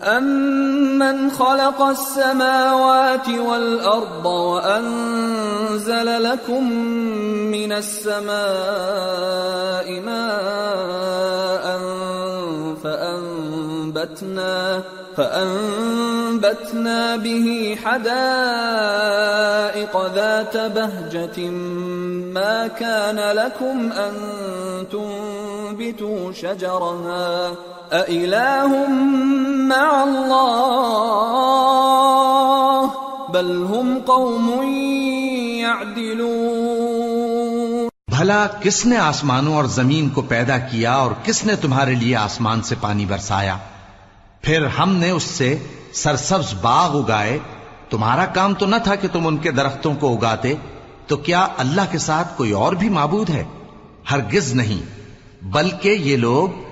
أَمَّنْ خَلَقَ السَّمَاوَاتِ وَالْأَرْضَ وَأَنزَلَ لَكُم مِّنَ السَّمَاءِ مَاءً فَأَنبَتْنَا فَأَنبَتْنَا بِهِ حَدَائِقَ ذَاتَ بَهْجَةٍ. مَا كَانَ لَكُمْ أَن تُنبِتُوا شَجَرَهَا. مَّعَ اللَّهِ بَلْ هُمْ قَوْمٌ يَعْدِلُونَ بھلا کس نے آسمانوں اور زمین کو پیدا کیا اور کس نے تمہارے لیے آسمان سے پانی برسایا؟ پھر ہم نے اس سے سرسبز باغ اگائے۔ تمہارا کام تو نہ تھا کہ تم ان کے درختوں کو اگاتے، تو کیا اللہ کے ساتھ کوئی اور بھی معبود ہے؟ ہرگز نہیں۔ بلکہ یہ لوگ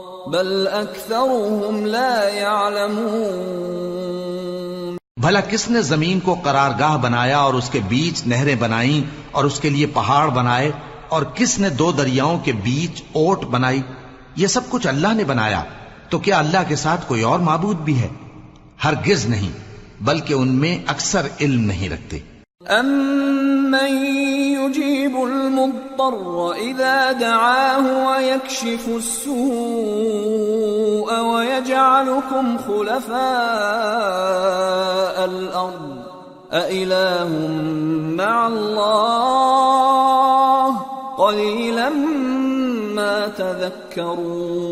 بَلْ أَكْثَرُهُمْ لَا يَعْلَمُونَ۔ بھلا کس نے زمین کو قرارگاہ بنایا اور اس کے بیچ نہریں بنائیں اور اس کے لیے پہاڑ بنائے اور کس نے دو دریاؤں کے بیچ اوٹ بنائی؟ یہ سب کچھ اللہ نے بنایا۔ تو کیا اللہ کے ساتھ کوئی اور معبود بھی ہے؟ ہرگز نہیں، بلکہ ان میں اکثر علم نہیں رکھتے۔ أَمَّن يُجِيبُ الْمُضْطَرَّ إِذَا دَعَاهُ وَيَكْشِفُ السُّوءَ وَيَجْعَلُكُمْ خُلَفَاءَ الْأَرْضِ أَإِلَٰهٌ مَّعَ اللَّهِ قَلِيلًا مَّا تَذَكَّرُونَ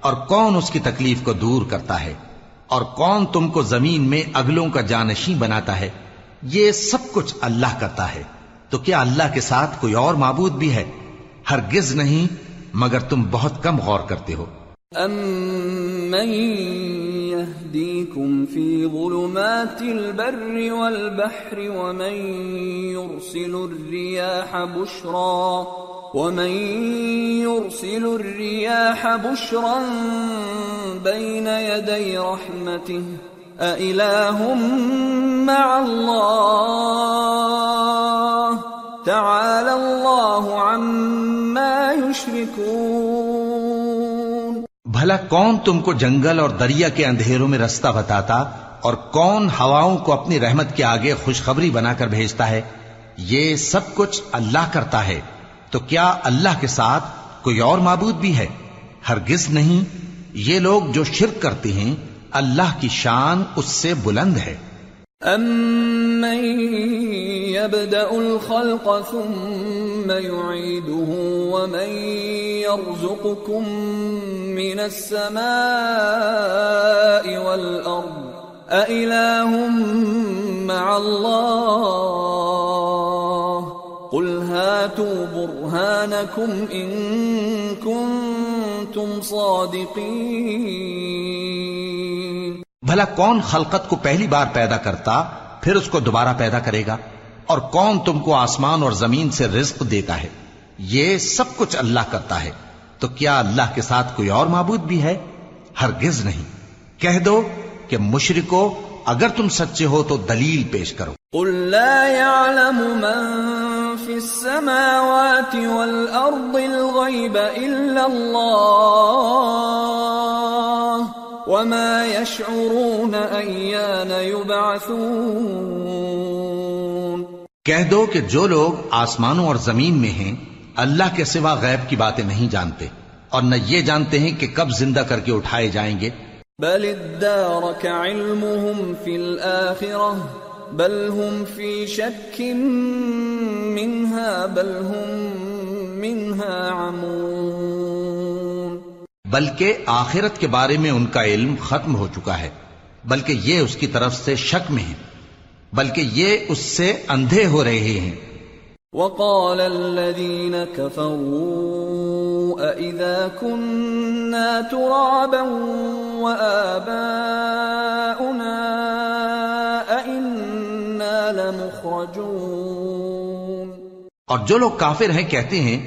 اور کون اس کی تکلیف کو دور کرتا ہے اور کون تم کو زمین میں اگلوں کا جانشین بناتا ہے؟ یہ سب کچھ اللہ کرتا ہے۔ تو کیا اللہ کے ساتھ کوئی اور معبود بھی ہے؟ ہرگز نہیں، مگر تم بہت کم غور کرتے ہو۔ أَمَّن يَهْدِيكُمْ فِي ظُلُمَاتِ الْبَرِّ وَالْبَحْرِ وَمَن يُرْسِلُ الرِّيَاحَ ومن يرسل الرياح بشرا بين يدي رحمته أإله مع الله تعالى الله عما يشركون بھلا کون تم کو جنگل اور دریا کے اندھیروں میں رستہ بتاتا اور کون ہواؤں کو اپنی رحمت کے آگے خوشخبری بنا کر بھیجتا ہے؟ یہ سب کچھ اللہ کرتا ہے۔ تو کیا اللہ کے ساتھ کوئی اور معبود بھی ہے؟ ہرگز نہیں۔ یہ لوگ جو شرک کرتے ہیں، اللہ کی شان اس سے بلند ہے۔ أَمَّن يَبْدَأُ الْخَلْقَ ثُمَّ يُعِيدُهُ وَمَن يَرْزُقُكُم مِّنَ السَّمَاءِ وَالْأَرْضِ أَإِلَٰهٌ مَّعَ اللَّهِ؟ هَاتُوا بُرْهَانَكُمْ إِن كُنتُمْ صَادِقِينَ بھلا کون خلقت کو پہلی بار پیدا کرتا پھر اس کو دوبارہ پیدا کرے گا؟ اور کون تم کو آسمان اور زمین سے رزق دیتا ہے؟ یہ سب کچھ اللہ کرتا ہے۔ تو کیا اللہ کے ساتھ کوئی اور معبود بھی ہے؟ ہرگز نہیں۔ کہہ دو کہ مشرکو اگر تم سچے ہو تو دلیل پیش کرو۔ قل لا يعلم من في السماوات والأرض الغيب إلا الله وما يشعرون أيان يبعثون۔ کہہ دو کہ جو لوگ آسمانوں اور زمین میں ہیں اللہ کے سوا غیب کی باتیں نہیں جانتے اور نہ یہ جانتے ہیں کہ کب زندہ کر کے اٹھائے جائیں گے۔ بل ادارك علمهم في الآخرة، بل هم في شك منها، بل هم منها عمون۔ بلکہ آخرت کے بارے میں ان کا علم ختم ہو چکا ہے، بلکہ یہ اس کی طرف سے شک میں ہے بلکہ یہ اس سے اندھے ہو رہے ہیں۔ وقال الذين كفروا أئذا كنا ترابا وآباؤنا أئنا لمخرجون اور جو لوگ کافر ہیں کہتے ہیں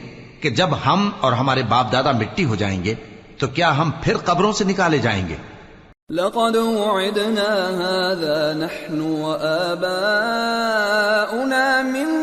کہ جب ہم اور ہمارے باپ دادا مٹی ہو جائیں گے تو کیا ہم پھر قبروں سے نکالے جائیں گے لقد وعدنا هذا نحن وآباؤنا من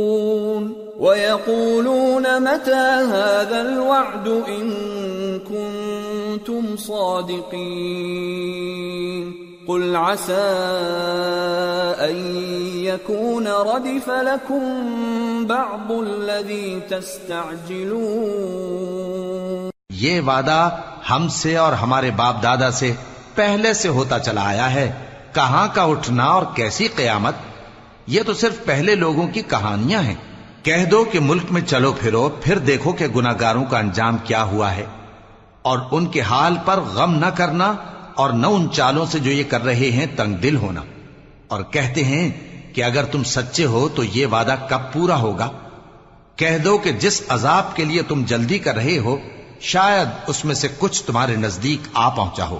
ويقولون متى هذا الوعد إن كنتم صادقين قل عسى أن يكون ردف لكم بعض الذي تستعجلون یہ وعدہ ہم سے اور ہمارے باپ دادا سے پہلے سے ہوتا چلا آیا ہے۔ کہاں کا اٹھنا اور کیسی قیامت؟ یہ تو صرف پہلے لوگوں کی کہانیاں ہیں۔ کہہ دو کہ ملک میں چلو پھرو، پھر دیکھو کہ گناگاروں کا انجام کیا ہوا ہے۔ اور ان کے حال پر غم نہ کرنا اور نہ ان چالوں سے جو یہ کر رہے ہیں تنگ دل ہونا۔ اور کہتے ہیں کہ اگر تم سچے ہو تو یہ وعدہ کب پورا ہوگا؟ کہہ دو کہ جس عذاب کے لیے تم جلدی کر رہے ہو، شاید اس میں سے کچھ تمہارے نزدیک آ پہنچا ہو۔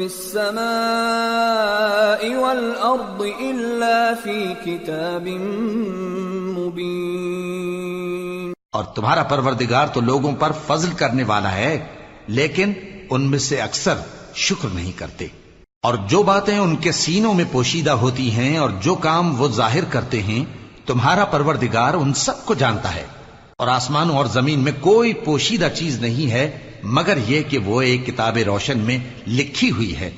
في السماء والأرض إلا في كتاب مبين. اور تمہارا پروردگار تو لوگوں پر فضل کرنے والا ہے، لیکن ان میں سے اکثر شکر نہیں کرتے۔ اور جو باتیں ان کے سینوں میں پوشیدہ ہوتی ہیں اور جو کام وہ ظاہر کرتے ہیں، تمہارا پروردگار ان سب کو جانتا ہے۔ اور آسمانوں اور زمین میں کوئی پوشیدہ چیز نہیں ہے، مگر یہ کہ وہ ایک کتاب روشن میں لکھی ہوئی ہے۔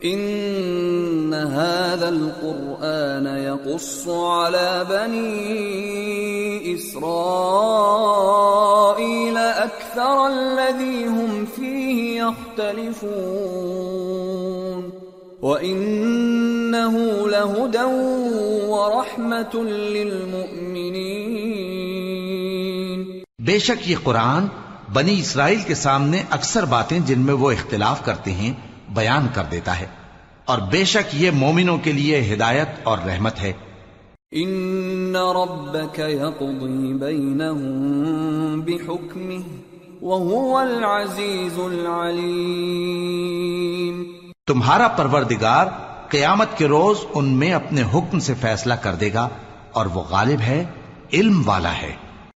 ان هذا القرآن يقص على بني اسرائيل اكثر الذي هم فيه يختلفون وانه لهدى ورحمة للمؤمنين۔ بے شک یہ قرآن بنی اسرائیل کے سامنے اکثر باتیں جن میں وہ اختلاف کرتے ہیں بیان کر دیتا ہے۔ اور بے شک یہ مومنوں کے لیے ہدایت اور رحمت ہے۔ ان ربك يقضي بينهم بحكمه وهو العزيز العليم تمہارا پروردگار قیامت کے روز ان میں اپنے حکم سے فیصلہ کر دے گا اور وہ غالب ہے علم والا ہے۔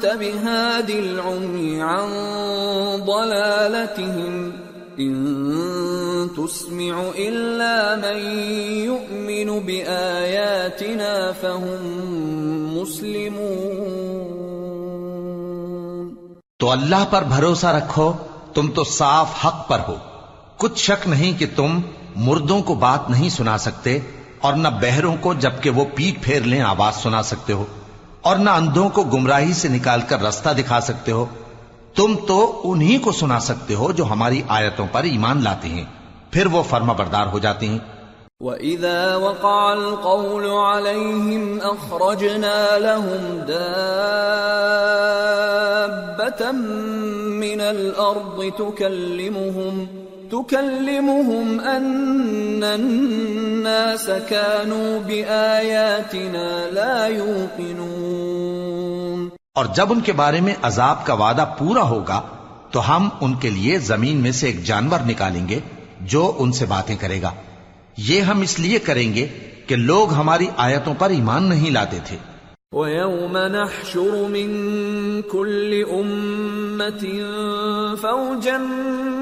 بهاد العمي عن ضلالتهم ان تسمع الا من يؤمن باياتنا فهم مسلمون. تو اللہ پر بھروسہ رکھو، تم تو صاف حق پر ہو۔ کچھ شک نہیں کہ تم مردوں کو بات نہیں سنا سکتے اور نہ بہروں کو، جبکہ وہ پیٹ پھیر لیں، آواز سنا سکتے ہو۔ اور نہ اندھوں کو گمراہی سے نکال کر رستہ دکھا سکتے ہو۔ تم تو انہی کو سنا سکتے ہو جو ہماری آیتوں پر ایمان لاتے ہیں۔ پھر وہ فرما بردار ہو جاتے ہیں۔ وَإِذَا وَقَعَ الْقَوْلُ عَلَيْهِمْ أَخْرَجْنَا لَهُمْ دَابَّةً مِّنَ الْأَرْضِ تُكَلِّمُهُمْ تكلمهم أن الناس كانوا بآياتنا لا يوقنون. اور جب ان کے بارے میں عذاب کا وعدہ پورا ہوگا تو ہم ان کے لیے زمین میں سے ایک جانور نکالیں گے جو ان سے باتیں کرے گا۔ یہ ہم اس لیے کریں گے کہ لوگ ہماری آیتوں پر ایمان نہیں لاتے تھے۔ وَيَوْمَ نَحْشُرُ مِن كُلِّ أُمَّةٍ فَوْجًا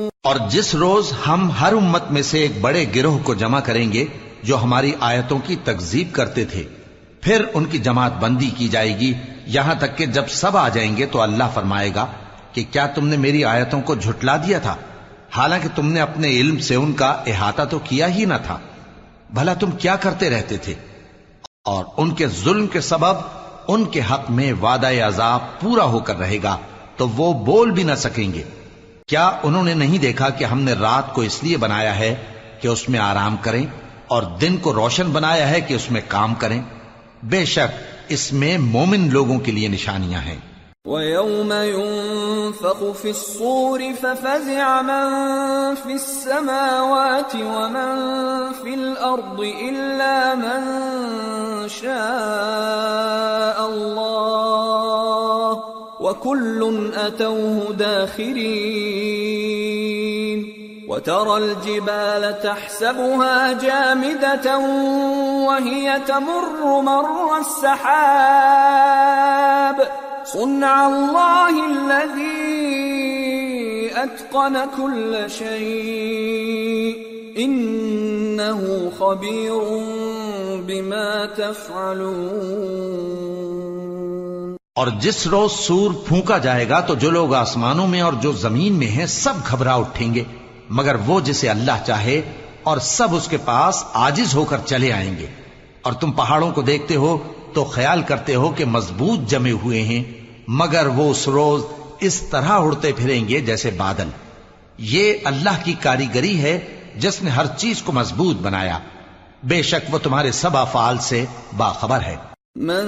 اور جس روز ہم ہر امت میں سے ایک بڑے گروہ کو جمع کریں گے جو ہماری آیتوں کی تکذیب کرتے تھے، پھر ان کی جماعت بندی کی جائے گی۔ یہاں تک کہ جب سب آ جائیں گے تو اللہ فرمائے گا کہ کیا تم نے میری آیتوں کو جھٹلا دیا تھا؟ حالانکہ تم نے اپنے علم سے ان کا احاطہ تو کیا ہی نہ تھا۔ بھلا تم کیا کرتے رہتے تھے؟ اور ان کے ظلم کے سبب ان کے حق میں وعدہ عذاب پورا ہو کر رہے گا، تو وہ بول بھی نہ سکیں گے۔ کیا انہوں نے نہیں دیکھا کہ ہم نے رات کو اس لیے بنایا ہے کہ اس میں آرام کریں اور دن کو روشن بنایا ہے کہ اس میں کام کریں؟ بے شک اس میں مومن لوگوں کے لیے نشانیاں ہیں۔ وَيَوْمَ يُنفَقُ فِي الصُّورِ فَفَزِعَ مَن فِي السَّمَاوَاتِ وَمَن فِي الْأَرْضِ إِلَّا مَن شَاءَ اللَّهُ وَكُلٌّ أَتَوْهُ دَاخِرِينَ وَتَرَى الْجِبَالَ تَحْسَبُهَا جَامِدَةً وَهِيَ تَمُرُّ مَرَّ السَّحَابِ صنع اللہ الذي أتقن كل شيء إنه خبير بما تفعلون اور جس روز سور پھونکا جائے گا تو جو لوگ آسمانوں میں اور جو زمین میں ہیں سب گھبرا اٹھیں گے، مگر وہ جسے اللہ چاہے اور سب اس کے پاس آجز ہو کر چلے آئیں گے۔ اور تم پہاڑوں کو دیکھتے ہو تو خیال کرتے ہو کہ مضبوط جمے ہوئے ہیں، مگر وہ اس روز اس طرح اڑتے پھریں گے جیسے بادل۔ یہ اللہ کی کاریگری ہے جس نے ہر چیز کو مضبوط بنایا۔ بے شک وہ تمہارے سب افعال سے باخبر ہے۔ من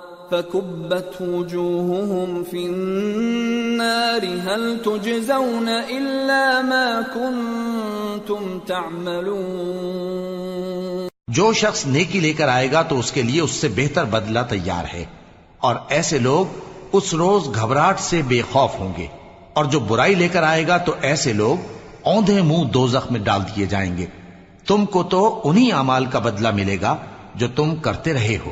فكبت وجوههم في النار هل تجزون إلا ما كنتم تعملون جو شخص نیکی لے کر آئے گا تو اس کے لیے اس سے بہتر بدلہ تیار ہے۔ اور ایسے لوگ اس روز گھبراہٹ سے بے خوف ہوں گے۔ اور جو برائی لے کر آئے گا تو ایسے لوگ اوندے منہ دو میں ڈال دیے جائیں گے۔ تم کو تو انہی اعمال کا بدلہ ملے گا جو تم کرتے رہے ہو۔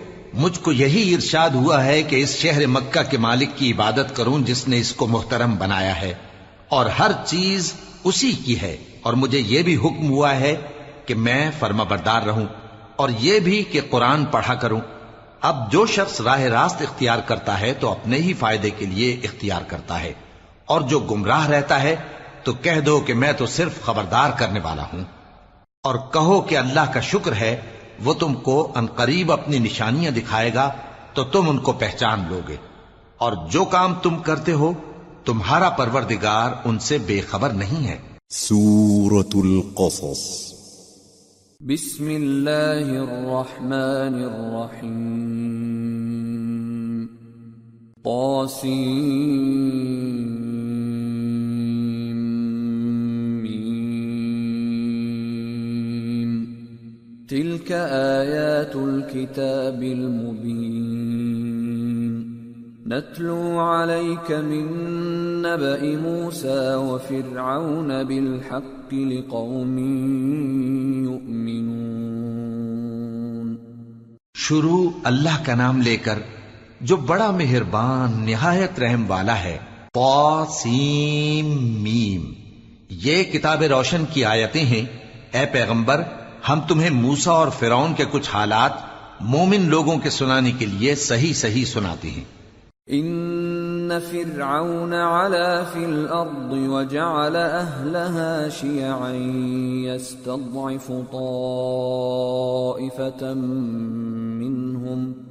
مجھ کو یہی ارشاد ہوا ہے کہ اس شہر مکہ کے مالک کی عبادت کروں جس نے اس کو محترم بنایا ہے، اور ہر چیز اسی کی ہے، اور مجھے یہ بھی حکم ہوا ہے کہ میں فرما بردار رہوں، اور یہ بھی کہ قرآن پڑھا کروں۔ اب جو شخص راہ راست اختیار کرتا ہے تو اپنے ہی فائدے کے لیے اختیار کرتا ہے، اور جو گمراہ رہتا ہے تو کہہ دو کہ میں تو صرف خبردار کرنے والا ہوں۔ اور کہو کہ اللہ کا شکر ہے وہ تم کو انقریب اپنی نشانیاں دکھائے گا تو تم ان کو پہچان لو گے۔ اور جو کام تم کرتے ہو تمہارا پروردگار ان سے بے خبر نہیں ہے۔ سورة القصص۔ بسم الله الرحمن الرحيم طاسيم تلك آيات الكتاب المبين. نتلو عليك من نبأ موسى وفرعون بالحق لقوم يؤمنون. شروع اللہ کا نام لے کر جو بڑا مہربان، نہایت رحم والا ہے پا سیم میم. یہ کتاب روشن کی آیتیں ہیں، اے پیغمبر ہم تمہیں موسا اور فرعون کے کچھ حالات مومن لوگوں کے سنانے کے لیے صحیح صحیح سناتے ہیں۔ ان فرعون علا في الارض وجعل اهلها شيعا يستضعف طائفه منهم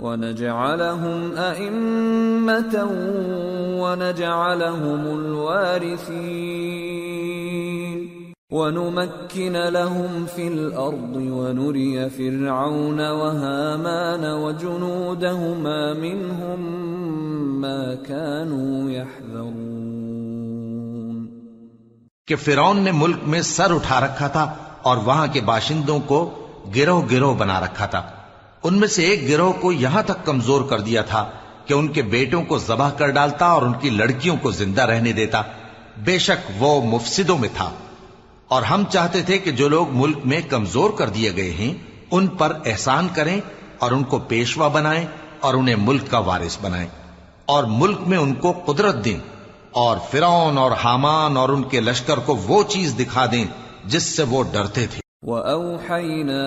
ونجعلهم أئمة ونجعلهم الوارثين. ونمكن لهم في الأرض ونري فرعون وهامان وجنودهما منهم ما كانوا يحذرون. کہ فرعون نے ملک میں سر اٹھا رکھا تھا اور وہاں کے باشندوں کو گروہ گروہ بنا رکھا تھا۔ ان میں سے ایک گروہ کو یہاں تک کمزور کر دیا تھا کہ ان کے بیٹوں کو ذبح کر ڈالتا اور ان کی لڑکیوں کو زندہ رہنے دیتا۔ بے شک وہ مفسدوں میں تھا۔ اور ہم چاہتے تھے کہ جو لوگ ملک میں کمزور کر دیے گئے ہیں، ان پر احسان کریں اور ان کو پیشوا بنائیں اور انہیں ملک کا وارث بنائیں۔ اور ملک میں ان کو قدرت دیں اور فرعون اور حامان اور ان کے لشکر کو وہ چیز دکھا دیں جس سے وہ ڈرتے تھے۔ وأوحينا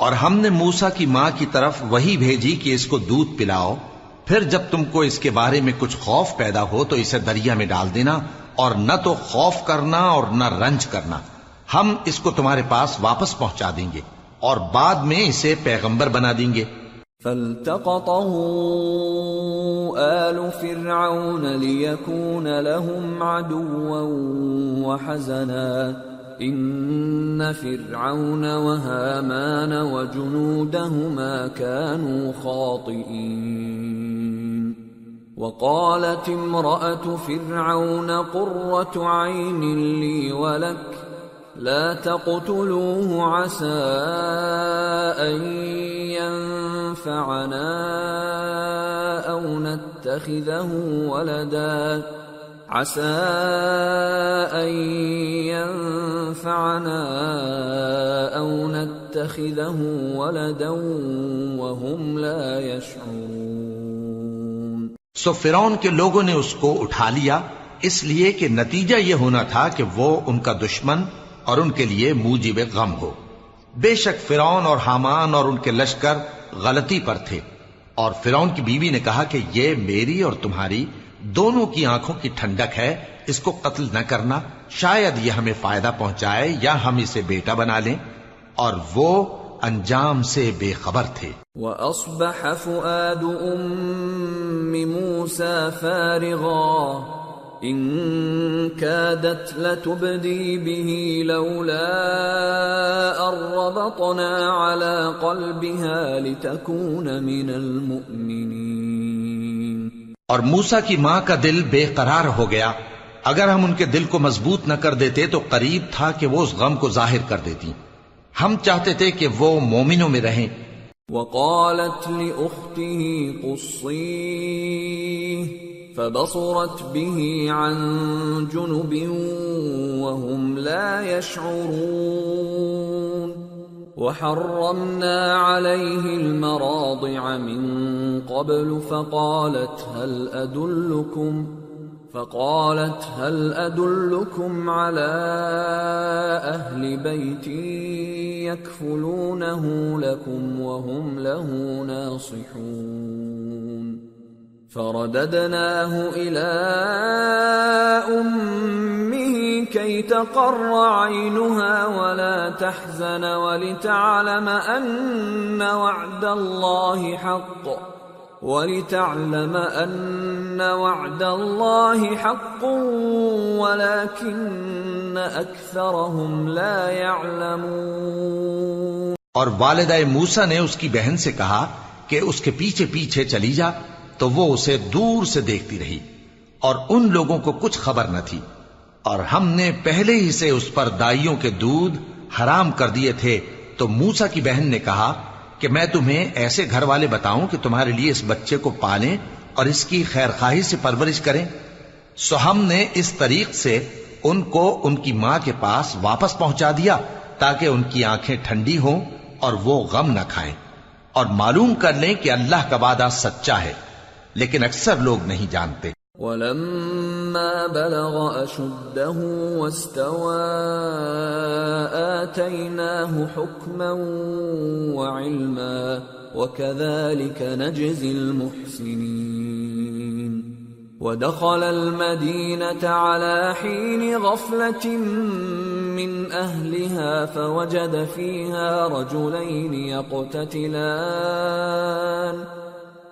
اور ہم نے موسا کی ماں کی طرف وہی بھیجی کہ اس کو دودھ پلاؤ۔ پھر جب تم کو اس کے بارے میں کچھ خوف پیدا ہو تو اسے دریا میں ڈال دینا اور نہ تو خوف کرنا اور نہ رنج کرنا۔ ہم اس کو تمہارے پاس واپس پہنچا دیں گے اور بعد میں اسے پیغمبر بنا دیں گے۔ فالتقطه آل فرعون ليكون لهم عدوا وحزنا۔ إن فرعون وهامان وجنودهما كانوا خاطئين وقالت امرأة فرعون قرة عين لي ولك لا تقتلوه عسى أن ينفعنا أو نتخذه ولدا عسى أن ينفعنا أو نتخذه ولدا وهم لا يشعرون. سو فرعون کے لوگوں نے اس کو اٹھا لیا، اس لیے کہ نتیجہ یہ ہونا تھا کہ وہ ان کا دشمن اور ان کے لیے موجب غم ہو۔ بے شک فرعون اور حامان اور ان کے لشکر غلطی پر تھے۔ اور فرعون کی بیوی نے کہا کہ یہ میری اور تمہاری دونوں کی آنکھوں کی ٹھنڈک ہے، اس کو قتل نہ کرنا، شاید یہ ہمیں فائدہ پہنچائے یا ہم اسے بیٹا بنا لیں۔ اور وہ انجام سے بے خبر تھے۔ وأصبح فؤاد أم موسى فارغا۔ إن كادت لتبدي به لولا أن ربطنا على قلبها لتكون من المؤمنين۔ اور موسا کی ماں کا دل بے قرار ہو گیا۔ اگر ہم ان کے دل کو مضبوط نہ کر دیتے تو قریب تھا کہ وہ اس غم کو ظاہر کر دیتی۔ ہم چاہتے تھے کہ وہ مومنوں میں رہیں۔ وقالت لأخته قصيه، فبصرت به عن جنب وهم لا يشعرون۔ وحرمنا عليه المراضع من قبل فقالت هل أدلكم فقالت هل أدلكم على أهل بيت يكفلونه لكم وهم له ناصحون فرددناه إلى أمه كي تقر عينها ولا تحزن ولتعلم أن وعد الله حق. ولتعلم أن وعد الله حق ولكن أكثرهم لا يعلمون. اور والدہ موسا نے اس کی بہن سے کہا کہ اس کے پیچھے پیچھے چلی جا تو وہ اسے دور سے دیکھتی رہی اور ان لوگوں کو کچھ خبر نہ تھی۔ اور ہم نے پہلے ہی سے اس پر دائیوں کے دودھ حرام کر دیے تھے۔ تو موسا کی بہن نے کہا کہ میں تمہیں ایسے گھر والے بتاؤں کہ تمہارے لیے اس بچے کو پالیں اور اس کی خیر خواہی سے پرورش کریں۔ سو ہم نے اس طریق سے ان کو ان کی ماں کے پاس واپس پہنچا دیا تاکہ ان کی آنکھیں ٹھنڈی ہوں اور وہ غم نہ کھائیں۔ اور معلوم کر لیں کہ اللہ کا وعدہ سچا ہے۔ لیکن اکثر لوگ نہیں جانتے ولما بلغ أشده واستوى آتيناه حكما وعلما وكذلك نجزي المحسنين. ودخل المدينة على حين غفلة من أهلها فوجد فيها رجلين يقتتلان.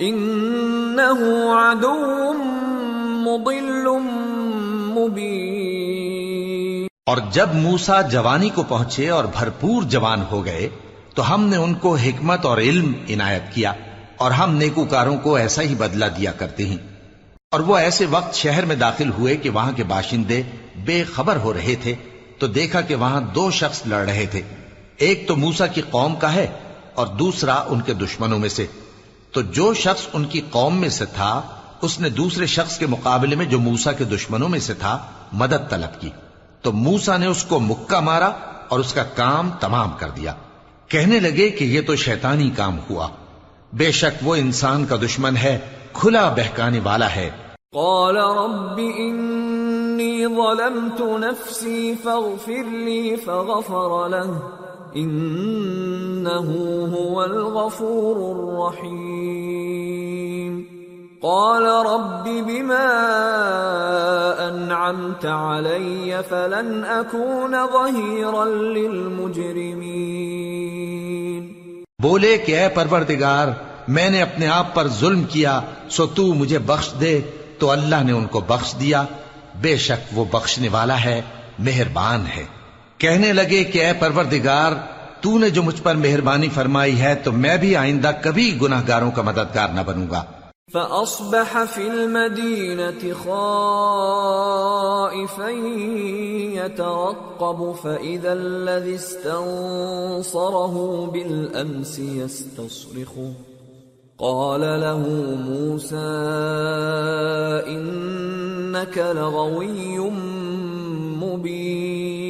انه عدو مضل مبين. اور جب موسا جوانی کو پہنچے اور بھرپور جوان ہو گئے، تو ہم نے ان کو حکمت اور علم عنایت کیا اور ہم نیکوکاروں کو ایسا ہی بدلہ دیا کرتے ہیں۔ اور وہ ایسے وقت شہر میں داخل ہوئے کہ وہاں کے باشندے بے خبر ہو رہے تھے، تو دیکھا کہ وہاں دو شخص لڑ رہے تھے۔ ایک تو موسا کی قوم کا ہے اور دوسرا ان کے دشمنوں میں سے۔ تو جو شخص ان کی قوم میں سے تھا، اس نے دوسرے شخص کے مقابلے میں جو موسا کے دشمنوں میں سے تھا، مدد طلب کی۔ تو موسا نے اس کو مکہ مارا اور اس کا کام تمام کر دیا۔ کہنے لگے کہ یہ تو شیطانی کام ہوا۔ بے شک وہ انسان کا دشمن ہے، کھلا بہکانے والا ہے۔ قال رب إني ظلمت نفسي فاغفر لي فغفر له۔ إنه هو الغفور الرحيم. قال رب بما أنعمت علي فلن أكون ظهيرا للمجرمين. بولے کہ اے پروردگار، میں نے اپنے آپ پر ظلم کیا، سو تو مجھے بخش دے۔ تو اللہ نے ان کو بخش دیا۔ بے شک وہ بخشنے والا ہے، مہربان ہے۔ کہنے لگے کہ اے پروردگار، تو نے جو مجھ پر مہربانی فرمائی ہے، تو میں بھی آئندہ کبھی گناہ گاروں کا مددگار نہ بنوں گا۔ فأصبح في المدينة خائفا يترقب، فإذا الذي استنصره بالأمس يستصرخه قال له موسى، إنك لغوي مبين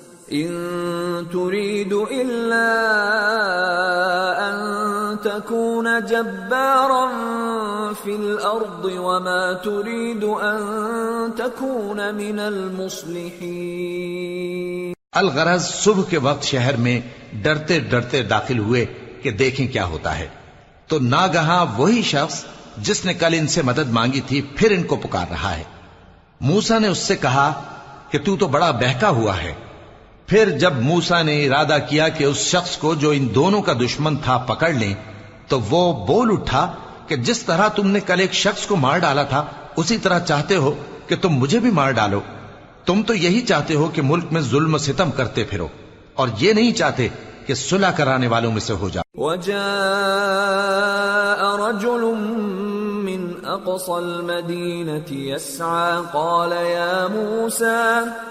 إن تريد إلا أن تكون جبارا في الأرض وما تريد أن تكون من المصلحين الغرض صبح کے وقت شہر میں ڈرتے ڈرتے داخل ہوئے کہ دیکھیں کیا ہوتا ہے۔ تو ناگہاں وہی شخص جس نے کل ان سے مدد مانگی تھی، پھر ان کو پکار رہا ہے۔ موسا نے اس سے کہا کہ تو تو بڑا بہکا ہوا ہے۔ پھر جب موسا نے ارادہ کیا کہ اس شخص کو جو ان دونوں کا دشمن تھا پکڑ لیں، تو وہ بول اٹھا کہ جس طرح تم نے کل ایک شخص کو مار ڈالا تھا، اسی طرح چاہتے ہو کہ تم مجھے بھی مار ڈالو۔ تم تو یہی چاہتے ہو کہ ملک میں ظلم و ستم کرتے پھرو، اور یہ نہیں چاہتے کہ صلح کرانے والوں میں سے ہو جاؤ۔ وجاء رجل من أقصى المدينة يسعى، قال يا موسى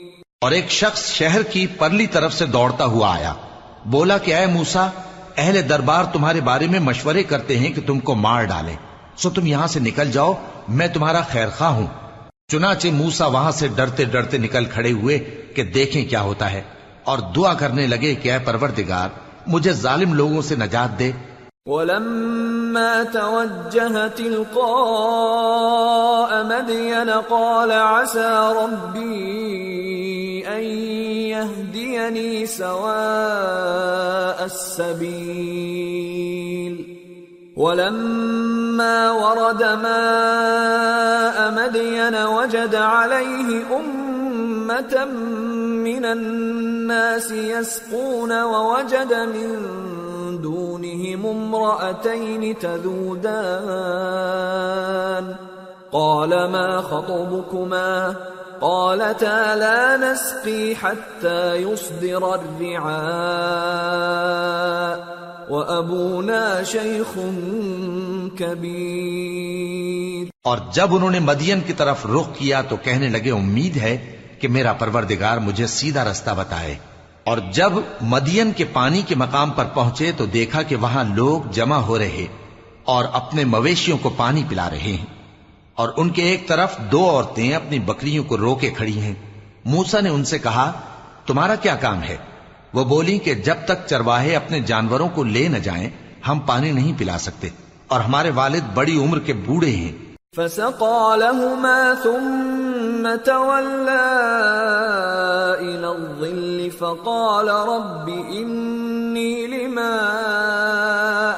اور ایک شخص شہر کی پرلی طرف سے دوڑتا ہوا آیا۔ بولا کہ اے موسا اہل دربار تمہارے بارے میں مشورے کرتے ہیں کہ تم کو مار ڈالیں۔ سو تم یہاں سے نکل جاؤ، میں تمہارا خیر خواہ ہوں۔ چنانچہ موسا وہاں سے ڈرتے ڈرتے نکل کھڑے ہوئے کہ دیکھیں کیا ہوتا ہے۔ اور دعا کرنے لگے کہ اے پروردگار، مجھے ظالم لوگوں سے نجات دے۔ ولما توجه تلقاء مدين قال عسى ربي أن يهديني سواء السبيل. ولما ورد ماء مدين وجد عليه أمة من الناس يسقون ووجد من دونهم امرأتين تذودان. قال ما خطبكما؟ قالتا لا نسقي حتى يصدر الرعاء. وأبونا شيخ كبير. اور جب انہوں نے مدین کی طرف رخ کیا تو کہنے لگے، امید ہے کہ میرا پروردگار مجھے سیدھا رستہ بتائے۔ اور جب مدین کے پانی کے مقام پر پہنچے تو دیکھا کہ وہاں لوگ جمع ہو رہے اور اپنے مویشیوں کو پانی پلا رہے ہیں۔ اور ان کے ایک طرف دو عورتیں اپنی بکریوں کو روکے کھڑی ہیں۔ موسا نے ان سے کہا، تمہارا کیا کام ہے؟ وہ بولی کہ جب تک چرواہے اپنے جانوروں کو لے نہ جائیں، ہم پانی نہیں پلا سکتے اور ہمارے والد بڑی عمر کے بوڑھے ہیں۔ فسقى لهما ثم تولى الظل فقال رب إني لما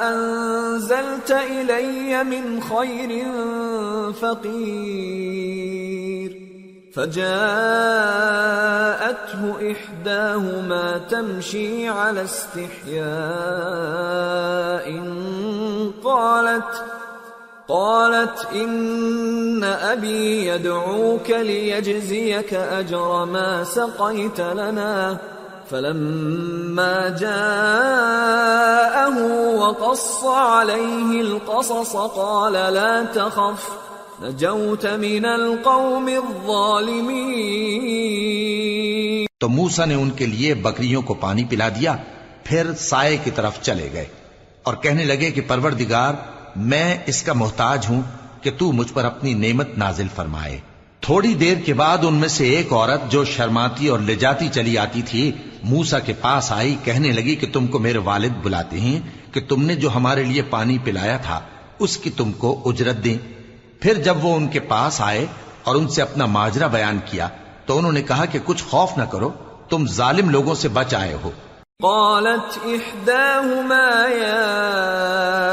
أنزلت إلي من خير فقير. فجاءته إحداهما تمشي على استحياء قالت قالت إن أبي يدعوك ليجزيك أجر ما سقيت لنا. فلما جاءه وقص عليه القصص قال لا تخف، نجوت من القوم الظالمين. تو موسا نے ان کے لیے بکریوں کو پانی پلا دیا، پھر سائے کی طرف چلے گئے اور کہنے لگے کہ پروردگار میں اس کا محتاج ہوں کہ تو مجھ پر اپنی نعمت نازل فرمائے۔ تھوڑی دیر کے بعد ان میں سے ایک عورت جو شرماتی اور لے جاتی چلی آتی تھی موسا کے پاس آئی، کہنے لگی کہ تم کو میرے والد بلاتے ہیں، کہ تم نے جو ہمارے لیے پانی پلایا تھا، اس کی تم کو اجرت دیں۔ پھر جب وہ ان کے پاس آئے اور ان سے اپنا ماجرا بیان کیا، تو انہوں نے کہا کہ کچھ خوف نہ کرو، تم ظالم لوگوں سے بچ آئے ہو۔ قالت إحداهما يا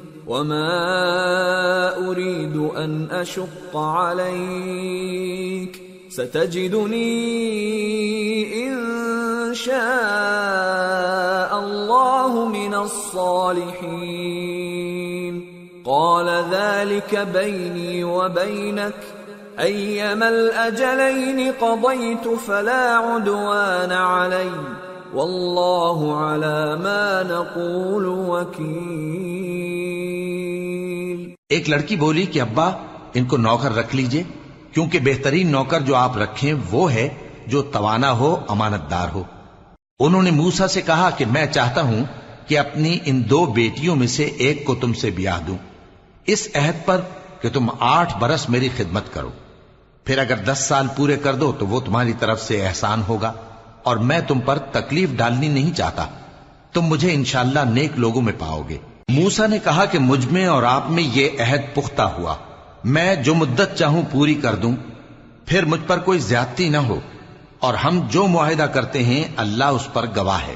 وما أريد أن أشق عليك ستجدني إن شاء الله من الصالحين قال ذلك بيني وبينك أيما الأجلين قضيت فلا عدوان علي والله على ما نقول وكيل. ایک لڑکی بولی کہ ابا، ان کو نوکر رکھ لیجیے، کیونکہ بہترین نوکر جو آپ رکھیں وہ ہے جو توانا ہو امانت دار ہو۔ انہوں نے موسا سے کہا کہ میں چاہتا ہوں کہ اپنی ان دو بیٹیوں میں سے ایک کو تم سے بیاہ دوں۔ اس عہد پر کہ تم آٹھ برس میری خدمت کرو۔ پھر اگر دس سال پورے کر دو تو وہ تمہاری طرف سے احسان ہوگا۔ اور میں تم پر تکلیف ڈالنی نہیں چاہتا۔ تم مجھے انشاءاللہ نیک لوگوں میں پاؤ گے۔ موسا نے کہا کہ مجھ میں اور آپ میں یہ عہد پختہ ہوا۔ میں جو مدت چاہوں پوری کر دوں۔ پھر مجھ پر کوئی زیادتی نہ ہو۔ اور ہم جو معاہدہ کرتے ہیں، اللہ اس پر گواہ ہے۔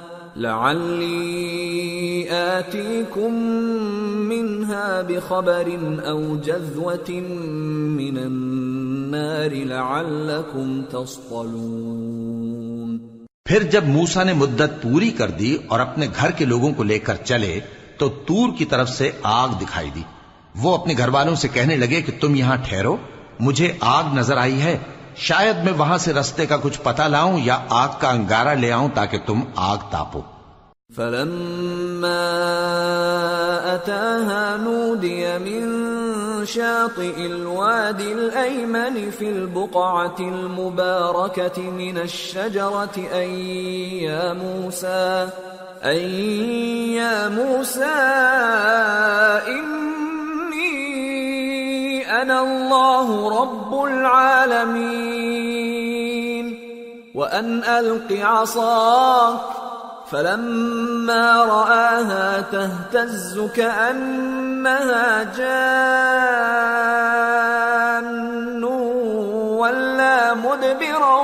لعلي آتيكم منها بخبر أو جذوة من النار لعلكم تصطلون۔ پھر جب موسا نے مدت پوری کر دی اور اپنے گھر کے لوگوں کو لے کر چلے، تو تور کی طرف سے آگ دکھائی دی۔ وہ اپنے گھر والوں سے کہنے لگے کہ تم یہاں ٹھہرو، مجھے آگ نظر آئی ہے۔ شاید میں وہاں سے رستے کا کچھ پتہ لاؤں یا آگ کا انگارہ لے آؤں تاکہ تم آگ تاپو۔ فلما أتاها نودي من شاطئ الوادي الأيمن في البقعة المباركة من الشجرة أن يا موسى، أن يا موسى إني أنا الله رب العالمين. وأن ألق عصاك فلما رآها تهتز كأنها جان ولا مدبرا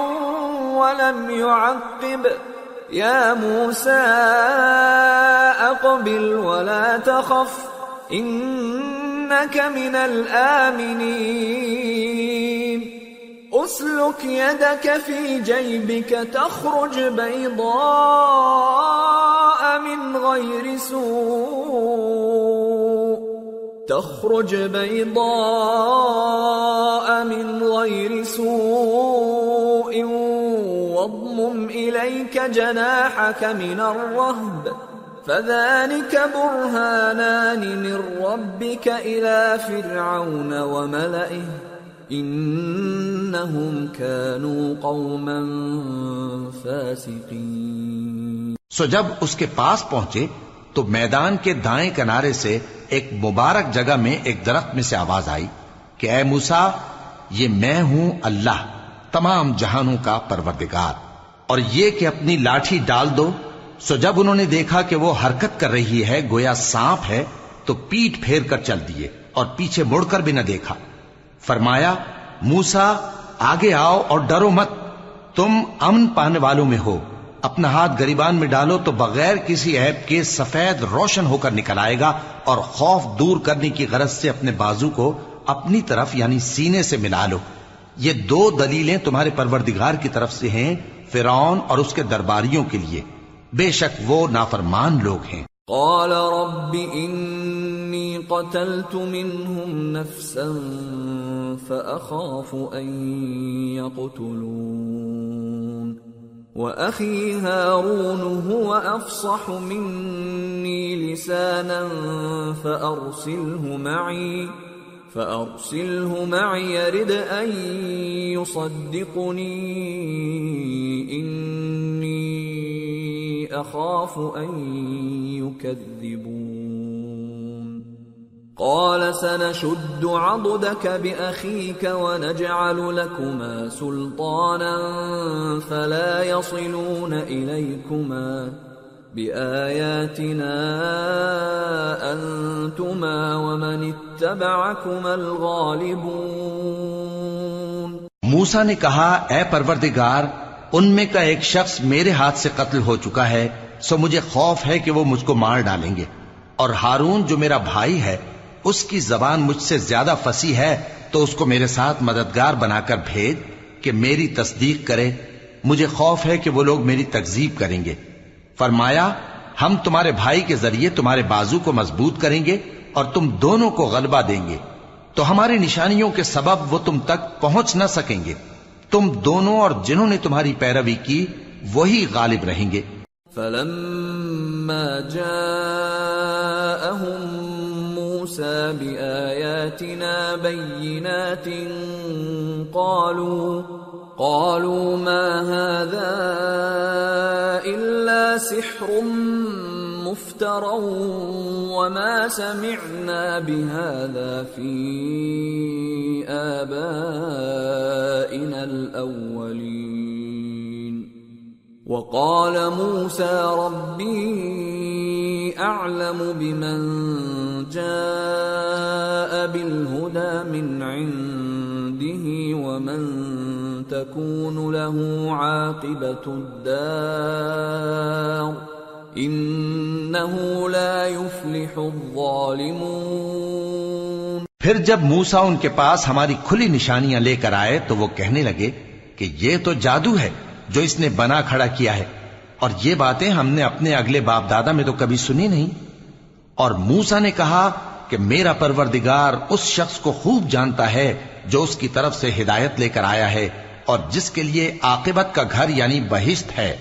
ولم يعقب. يا موسى أقبل ولا تخف إنك من الآمنين. أسلك يدك في جيبك تخرج بيضاء من غير سوء. تخرج بيضاء من غير سوء. واضمم إليك جناحك من الرهب. فذلك برهانان من ربك إلى فرعون وملئه انہم كانوا قوما فاسقین سو جب اس کے پاس پہنچے تو میدان کے دائیں کنارے سے ایک مبارک جگہ میں ایک درخت میں سے آواز آئی کہ اے موسا یہ میں ہوں اللہ، تمام جہانوں کا پروردگار، اور یہ کہ اپنی لاٹھی ڈال دو سو جب انہوں نے دیکھا کہ وہ حرکت کر رہی ہے، گویا سانپ ہے، تو پیٹ پھیر کر چل دیے اور پیچھے مڑ کر بھی نہ دیکھا۔ فرمایا، موسا، آگے آؤ اور ڈرو مت۔ تم امن پانے والوں میں ہو۔ اپنا ہاتھ گریبان میں ڈالو تو بغیر کسی عیب کے سفید روشن ہو کر نکل آئے گا اور خوف دور کرنے کی غرض سے اپنے بازو کو اپنی طرف یعنی سینے سے ملا لو۔ یہ دو دلیلیں تمہارے پروردگار کی طرف سے ہیں، فرعون اور اس کے درباریوں کے لیے۔ بے شک وہ نافرمان لوگ ہیں قال رب إني قتلت منهم نفسا فأخاف أن يقتلون. وأخي هارون هو أفصح مني لسانا فأرسله معي فأرسله معي يرد أن يصدقني. إني أخاف أن يكذبون. قال سنشد عضدك بأخيك ونجعل لكما سلطانا فلا يصلون إليكما بآياتنا أنتما ومن اتبعكما الغالبون. موسا نے کہا اے پروردگار ان میں کا ایک شخص میرے ہاتھ سے قتل ہو چکا ہے، سو مجھے خوف ہے کہ وہ مجھ کو مار ڈالیں گے۔ اور ہارون جو میرا بھائی ہے، اس کی زبان مجھ سے زیادہ فسی ہے، تو اس کو میرے ساتھ مددگار بنا کر بھیج کہ میری تصدیق کرے۔ مجھے خوف ہے کہ وہ لوگ میری تکزیب کریں گے۔ فرمایا، ہم تمہارے بھائی کے ذریعے تمہارے بازو کو مضبوط کریں گے اور تم دونوں کو غلبہ دیں گے۔ تو ہماری نشانیوں کے سبب وہ تم تک پہنچ نہ سکیں گے۔ تم دونوں اور جنہوں نے تمہاری پیروی کی، وہی غالب رہیں گے۔ فلما جاءهم موسى بآياتنا بينات قالوا قالوا ما هذا إلا سحر مفترى وما سمعنا بهذا في آبائنا الأولين. وقال موسى ربي أعلم بمن جاء بالهدى من عنده ومن تكون له عاقبة الدار. إنه لا يفلح الظالمون۔ پھر جب موسا ان کے پاس ہماری کھلی نشانیاں لے کر آئے تو وہ کہنے لگے کہ یہ تو جادو ہے جو اس نے بنا کھڑا کیا ہے۔ اور یہ باتیں ہم نے اپنے اگلے باپ دادا میں تو کبھی سنی نہیں۔ اور موسا نے کہا کہ میرا پروردگار اس شخص کو خوب جانتا ہے جو اس کی طرف سے ہدایت لے کر آیا ہے اور جس کے لیے عاقبت کا گھر یعنی بہشت ہے۔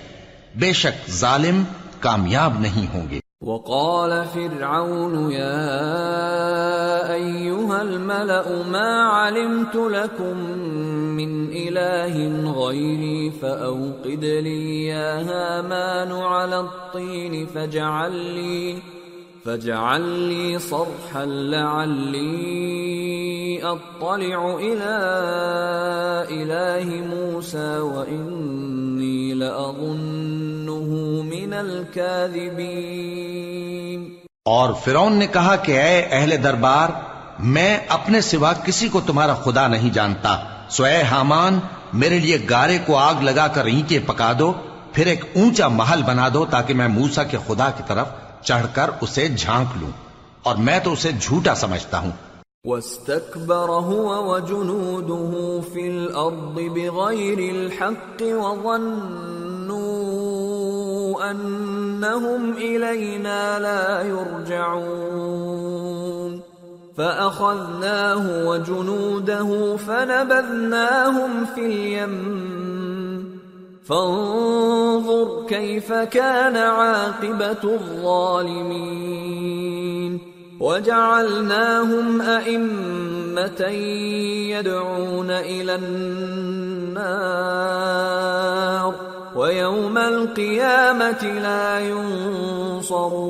بے شک ظالم کامیاب نہیں ہوں گے وقال فرعون يا أيها الملأ ما علمت لكم من إله غيري فأوقد لي يا هامان على الطين فاجعل لي فاجعل لي صرحا لعلي موسى من الكاذبين. اور فرعون نے کہا کہ اے اہل دربار، میں اپنے سوا کسی کو تمہارا خدا نہیں جانتا۔ سو اے حامان، میرے لیے گارے کو آگ لگا کر اینٹیں پکا دو، پھر ایک اونچا محل بنا دو تاکہ میں موسا کے خدا کی طرف چڑھ کر اسے جھانک لوں اور میں تو اسے جھوٹا سمجھتا ہوں۔ واستكبر هو وجنوده في الأرض بغير الحق وظنوا أنهم إلينا لا يرجعون فأخذناه وجنوده فنبذناهم في اليم فانظر كيف كان عاقبة الظالمين. وجعلناهم أئمة يدعون إلى النار ويوم القيامة لا ينصرون.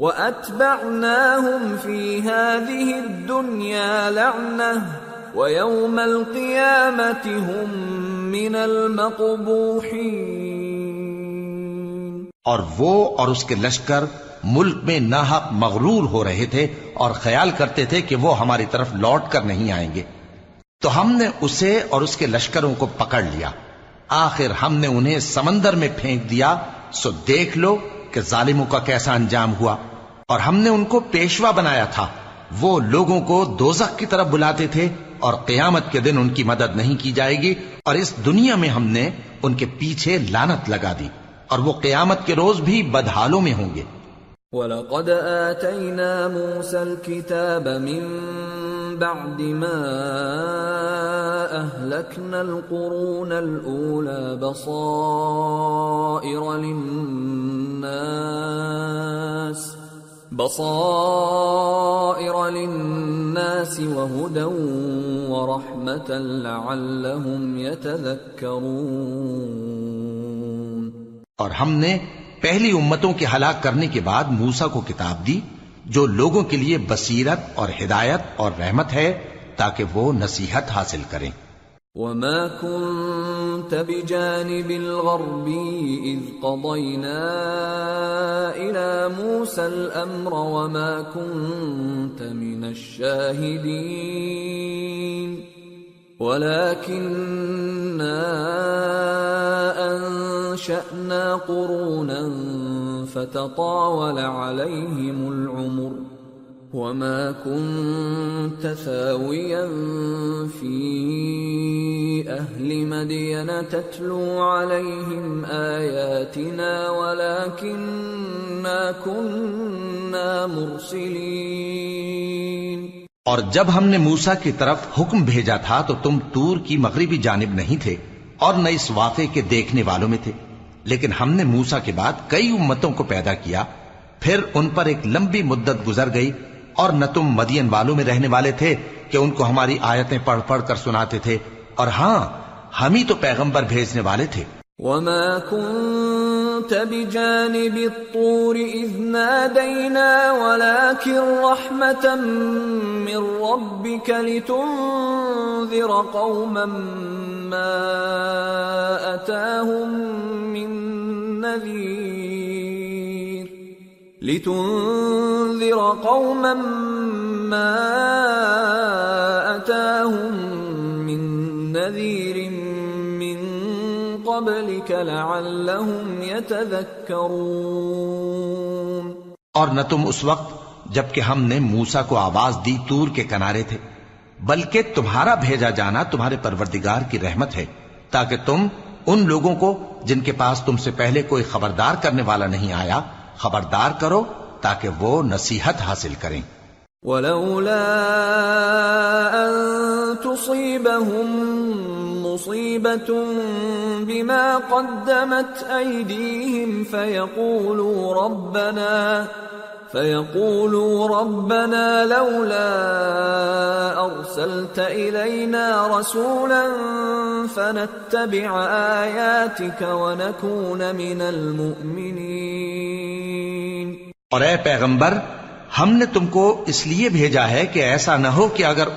وأتبعناهم في هذه الدنيا لعنة ويوم القيامة هم من المقبوحين اور وہ اور اس کے لشکر ملک میں ناحق مغرور ہو رہے تھے اور خیال کرتے تھے کہ وہ ہماری طرف لوٹ کر نہیں آئیں گے۔ تو ہم نے اسے اور اس کے لشکروں کو پکڑ لیا۔ آخر ہم نے انہیں سمندر میں پھینک دیا۔ سو دیکھ لو کہ ظالموں کا کیسا انجام ہوا۔ اور ہم نے ان کو پیشوا بنایا تھا۔ وہ لوگوں کو دوزخ کی طرف بلاتے تھے۔ اور قیامت کے دن ان کی مدد نہیں کی جائے گی اور اس دنیا میں ہم نے ان کے پیچھے لانت لگا دی اور وہ قیامت کے روز بھی بدحالوں میں ہوں گے۔ وَلَقَدْ آتَيْنَا مُوسَى الْكِتَابَ مِن بَعْدِ مَا أَهْلَكْنَا الْقُرُونَ الْأُولَى بَصَائِرَ لِلنَّاسِ بصائر للناس وهدى ورحمة لعلهم يتذكرون. اور ہم نے پہلی امتوں کے ہلاک کرنے کے بعد موسا کو کتاب دی، جو لوگوں کے لیے بصیرت اور ہدایت اور رحمت ہے، تاکہ وہ نصیحت حاصل کریں۔ وما كنت بجانب الغربي إذ قضينا إلى موسى الأمر وما كنت من الشاهدين ولكننا أنشأنا قرونا فتطاول عليهم العمر وما كنت ثاويا مدين تتلو عليهم آياتنا ولكننا كنا مرسلين. اور جب ہم نے موسا کی طرف حکم بھیجا تھا تو تم تور کی مغربی جانب نہیں تھے اور نہ اس واقعے کے دیکھنے والوں میں تھے. لیکن ہم نے موسا کے بعد کئی امتوں کو پیدا کیا. پھر ان پر ایک لمبی مدت گزر گئی اور نہ تم مدین والوں میں رہنے والے تھے کہ ان کو ہماری آیتیں پڑھ پڑھ کر سناتے تھے. اور ہاں ہم ہی تو پیغمبر بھیجنے والے تھے وما كنت بجانب الطور إذ نادينا ولكن رحمة من ربك لتنذر قوما ما أتاهم من نذير لتنذر قوما ما أتاهم من نذير قبلك لعلهم يتذكرون۔ اور نہ تم اس وقت جبکہ ہم نے موسا کو آواز دی تور کے کنارے تھے بلکہ تمہارا بھیجا جانا تمہارے پروردگار کی رحمت ہے تاکہ تم ان لوگوں کو جن کے پاس تم سے پہلے کوئی خبردار کرنے والا نہیں آیا خبردار کرو تاکہ وہ نصیحت حاصل کریں۔ ولولا ان تصيبهم مصيبة بما قدمت أيديهم فيقولوا ربنا فيقولوا ربنا لولا أرسلت إلينا رسولا فنتبع آياتك ونكون من المؤمنين اور اے پیغمبر ہم نے تم کو اس لیے بھیجا ہے کہ ایسا نہ ہو کہ اگر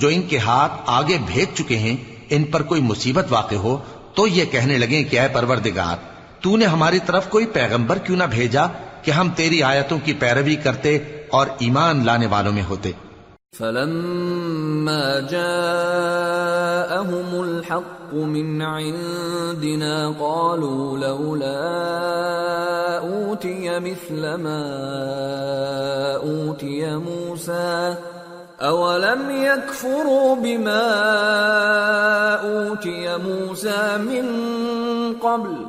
جو ان کے ہاتھ آگے بھیج چکے ہیں، ان پر کوئی مصیبت واقع ہو تو یہ کہنے لگیں کہ اے پروردگار، تو نے ہماری طرف کوئی پیغمبر کیوں نہ بھیجا کہ ہم تیری آیتوں کی پیروی کرتے اور ایمان لانے والوں میں ہوتے؟ فلما جاءهم الحق من عندنا قالوا لولا أوتي مثل ما أوتي موسى أولم يكفروا بما أوتي موسى من قبل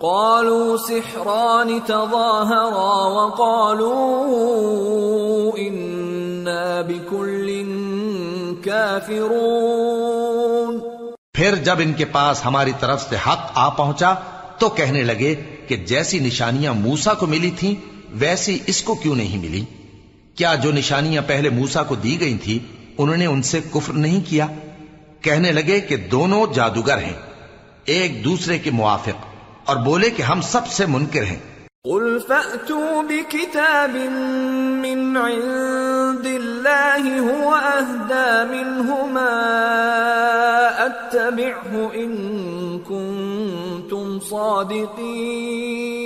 قالوا سحران تظاهرا وقالوا إنا بكل كافرون پھر جب ان کے پاس ہماری طرف سے حق آ پہنچا تو کہنے لگے کہ جیسی نشانیاں موسا کو ملی تھیں، ویسی اس کو کیوں نہیں ملی؟ کیا جو نشانیاں پہلے موسا کو دی گئی تھی، انہوں نے ان سے کفر نہیں کیا؟ کہنے لگے کہ دونوں جادوگر ہیں، ایک دوسرے کے موافق، اور بولے کہ ہم سب سے منکر ہیں۔ قل فأتوا بكتاب من عند الله، هو أهدى منهما أتبعه إن كنتم صادقين۔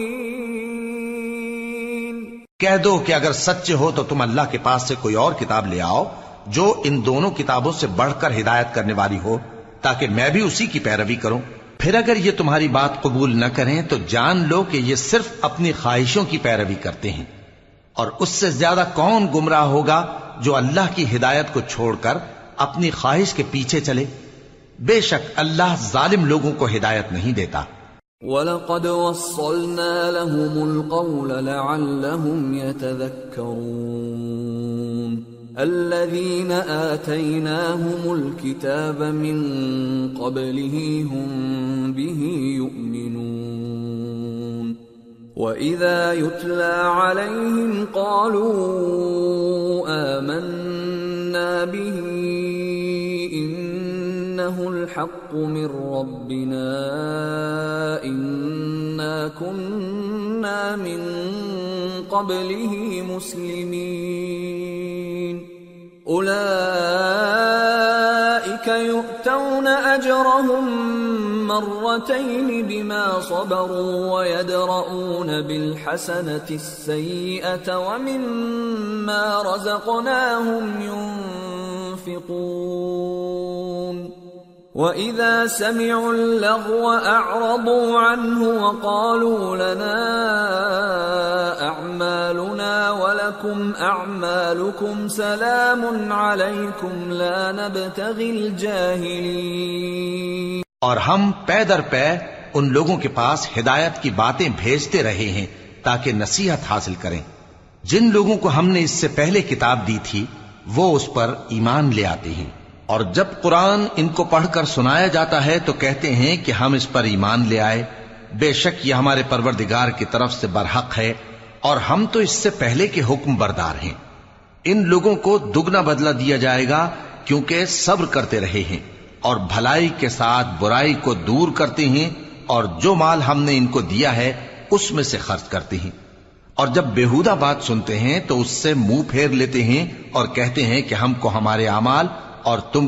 کہہ دو کہ اگر سچے ہو تو تم اللہ کے پاس سے کوئی اور کتاب لے آؤ جو ان دونوں کتابوں سے بڑھ کر ہدایت کرنے والی ہو، تاکہ میں بھی اسی کی پیروی کروں۔ پھر اگر یہ تمہاری بات قبول نہ کریں تو جان لو کہ یہ صرف اپنی خواہشوں کی پیروی کرتے ہیں۔ اور اس سے زیادہ کون گمراہ ہوگا جو اللہ کی ہدایت کو چھوڑ کر اپنی خواہش کے پیچھے چلے؟ بے شک اللہ ظالم لوگوں کو ہدایت نہیں دیتا۔ وَلَقَدْ وَصَّلْنَا لَهُمُ الْقَوْلَ لَعَلَّهُمْ يَتَذَكَّرُونَ. الذين آتيناهم الكتاب من قبله هم به يؤمنون. وإذا يتلى عليهم قالوا آمنا به إنه الحق من ربنا إنا كنا من قبله مسلمين. أولئك يؤتون أجرهم مرتين بما صبروا ويدرؤون بالحسنة السيئة ومما رزقناهم ينفقون. وَإِذَا سَمِعُوا اللَّغْوَ أَعْرَضُوا عَنْهُ وَقَالُوا لَنَا أَعْمَالُنَا وَلَكُمْ أَعْمَالُكُمْ سَلَامٌ عَلَيْكُمْ لَا نَبْتَغِي الْجَاهِلِينَ اور ہم پے در پے ان لوگوں کے پاس ہدایت کی باتیں بھیجتے رہے ہیں تاکہ نصیحت حاصل کریں۔ جن لوگوں کو ہم نے اس سے پہلے کتاب دی تھی، وہ اس پر ایمان لے آتے ہیں۔ اور جب قرآن ان کو پڑھ کر سنایا جاتا ہے تو کہتے ہیں کہ ہم اس پر ایمان لے آئے۔ بے شک یہ ہمارے پروردگار کی طرف سے برحق ہے اور ہم تو اس سے پہلے کے حکم بردار ہیں۔ ان لوگوں کو دگنا بدلہ دیا جائے گا کیونکہ صبر کرتے رہے ہیں اور بھلائی کے ساتھ برائی کو دور کرتے ہیں اور جو مال ہم نے ان کو دیا ہے اس میں سے خرچ کرتے ہیں۔ اور جب بےحودہ بات سنتے ہیں تو اس سے منہ پھیر لیتے ہیں اور کہتے ہیں کہ ہم کو ہمارے اعمال اور تم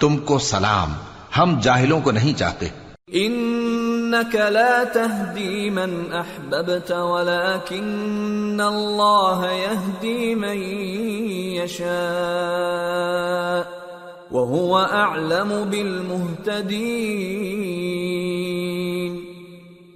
تم کو سلام ہم جاہلوں کو نہیں چاہتے إنك لا تهدي من أحببت ولكن الله يهدي من يشاء وهو أعلم بالمهتدين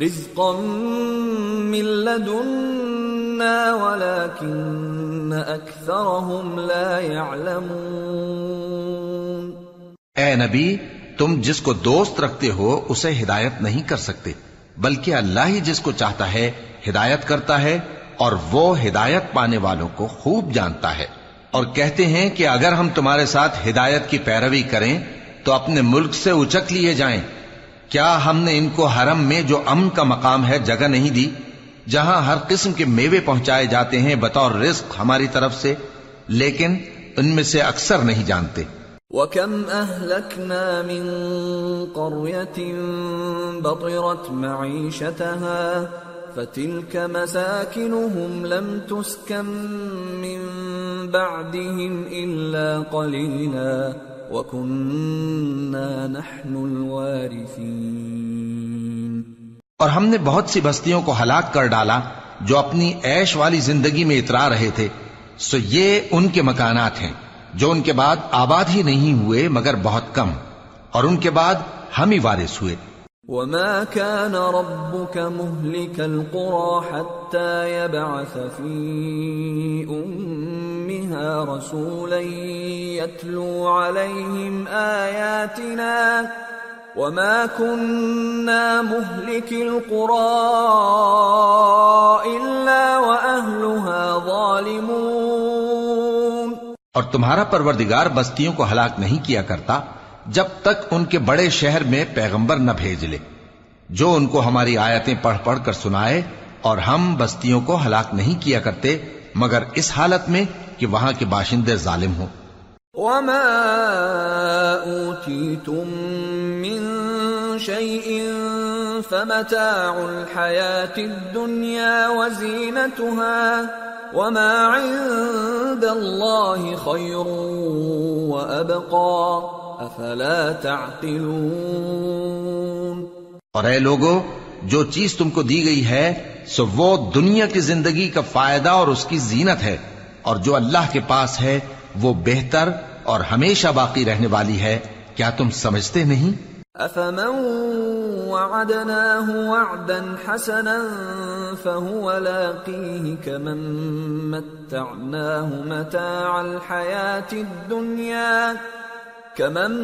رزقا من لدنا ولكن أكثرهم لا يعلمون اے نبی، تم جس کو دوست رکھتے ہو، اسے ہدایت نہیں کر سکتے، بلکہ اللہ ہی جس کو چاہتا ہے، ہدایت کرتا ہے، اور وہ ہدایت پانے والوں کو خوب جانتا ہے۔ اور کہتے ہیں کہ اگر ہم تمہارے ساتھ ہدایت کی پیروی کریں، تو اپنے ملک سے اچک لیے جائیں۔ کیا ہم نے ان کو حرم میں جو امن کا مقام ہے جگہ نہیں دی، جہاں ہر قسم کے میوے پہنچائے جاتے ہیں بطور رزق ہماری طرف سے، لیکن ان میں سے اکثر نہیں جانتے۔ وَكَمْ أَهْلَكْنَا مِن قَرْيَةٍ بَطِرَتْ مَعِيشَتَهَا فَتِلْكَ مَسَاكِنُهُمْ لَمْ تُسْكَن مِّن بَعْدِهِمْ إِلَّا قَلِيلًا وَكُنَّا نَحْنُ الْوَارِثِينَ۔ اور ہم نے بہت سی بستیوں کو ہلاک کر ڈالا جو اپنی عیش والی زندگی میں اترا رہے تھے۔ سو یہ ان کے مکانات ہیں جو ان کے بعد آباد ہی نہیں ہوئے مگر بہت کم۔ اور ان کے بعد ہم ہی وارث ہوئے۔ وما كان ربك مهلك القرى حتى يبعث في امها رسولا يتلو عليهم اياتنا وما كنا مهلك القرى الا واهلها ظالمون اور تمہارا پروردگار بستیوں کو ہلاک نہیں کیا کرتا جب تک ان کے بڑے شہر میں پیغمبر نہ بھیج لے، جو ان کو ہماری آیتیں پڑھ پڑھ کر سنائے اور ہم بستیوں کو ہلاک نہیں کیا کرتے، مگر اس حالت میں کہ وہاں کے باشندے ظالم ہوں۔ وما اوتيتم من شيء فمتاع الحياة الدنيا وزينتها وما عند الله خير وأبقى۔ أفلا تعقلون اور اے لوگو جو چیز تم کو دی گئی ہے سو وہ دنیا کی زندگی کا فائدہ اور اس کی زینت ہے۔ اور جو اللہ کے پاس ہے وہ بہتر اور ہمیشہ باقی رہنے والی ہے۔ کیا تم سمجھتے نہیں؟ افمن وعدناه وعدا حسنا فهو لاقيه كمن متعناه متاع الحياة الدنيا كمن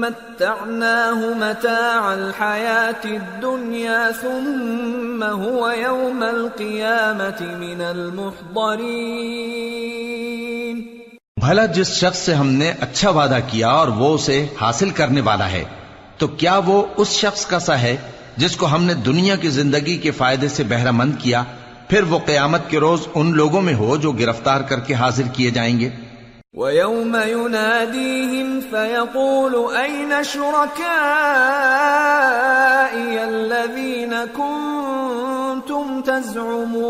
متعناه متاع الحياة الدنيا ثم هو يوم القيامة من المحضرين بھلا جس شخص سے ہم نے اچھا وعدہ کیا اور وہ اسے حاصل کرنے والا ہے، تو کیا وہ اس شخص کا سا ہے جس کو ہم نے دنیا کی زندگی کے فائدے سے بہرہ مند کیا، پھر وہ قیامت کے روز ان لوگوں میں ہو جو گرفتار کر کے حاضر کیے جائیں گے؟ وَيَوْمَ يُنَادِيهِمْ فَيَقُولُ أَيْنَ شُرَكَائِيَ الَّذِينَ كُنْتُمْ تَزْعُمُونَ؟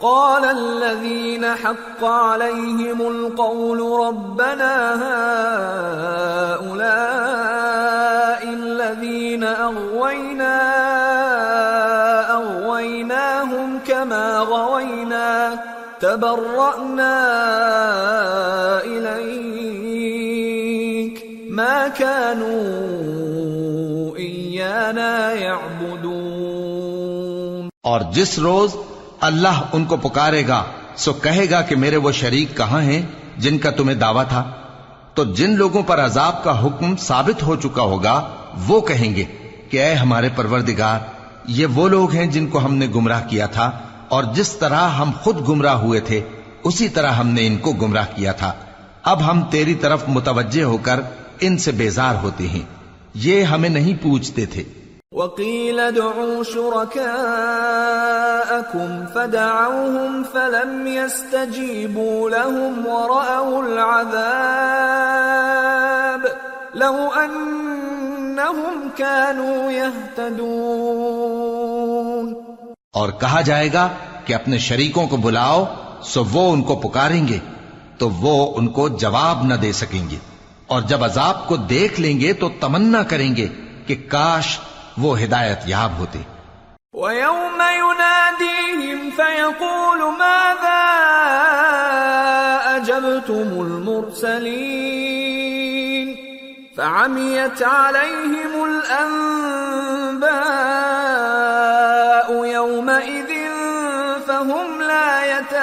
قَالَ الَّذِينَ حَقَّ عَلَيْهِمُ الْقَوْلُ رَبَّنَا هَؤُلَاءِ الَّذِينَ أَغْوَيْنَا أَغْوَيْنَاهُمْ كَمَا غَوَيْنَا. تبرأنا إليك ما كانوا إيانا يعبدون. اور جس روز اللہ ان کو پکارے گا، سو کہے گا کہ میرے وہ شریک کہاں ہیں جن کا تمہیں دعویٰ تھا؟ تو جن لوگوں پر عذاب کا حکم ثابت ہو چکا ہوگا، وہ کہیں گے کہ اے ہمارے پروردگار، یہ وہ لوگ ہیں جن کو ہم نے گمراہ کیا تھا اور جس طرح ہم خود گمراہ ہوئے تھے، اسی طرح ہم نے ان کو گمراہ کیا تھا۔ اب ہم تیری طرف متوجہ ہو کر ان سے بیزار ہوتے ہیں۔ یہ ہمیں نہیں پوچھتے تھے۔ وقيل ادعوا شركاءكم فدعوهم فلم يستجيبوا لهم ورأوا العذاب لو أنهم كانوا يهتدون اور کہا جائے گا کہ اپنے شریکوں کو بلاؤ، سو وہ ان کو پکاریں گے، تو وہ ان کو جواب نہ دے سکیں گے۔ اور جب عذاب کو دیکھ لیں گے تو تمنا کریں گے کہ کاش وہ ہدایت یاب ہوتے۔ ويوم يناديهم فيقول ماذا أجبتم المرسلين فعميت عليهم الأنباء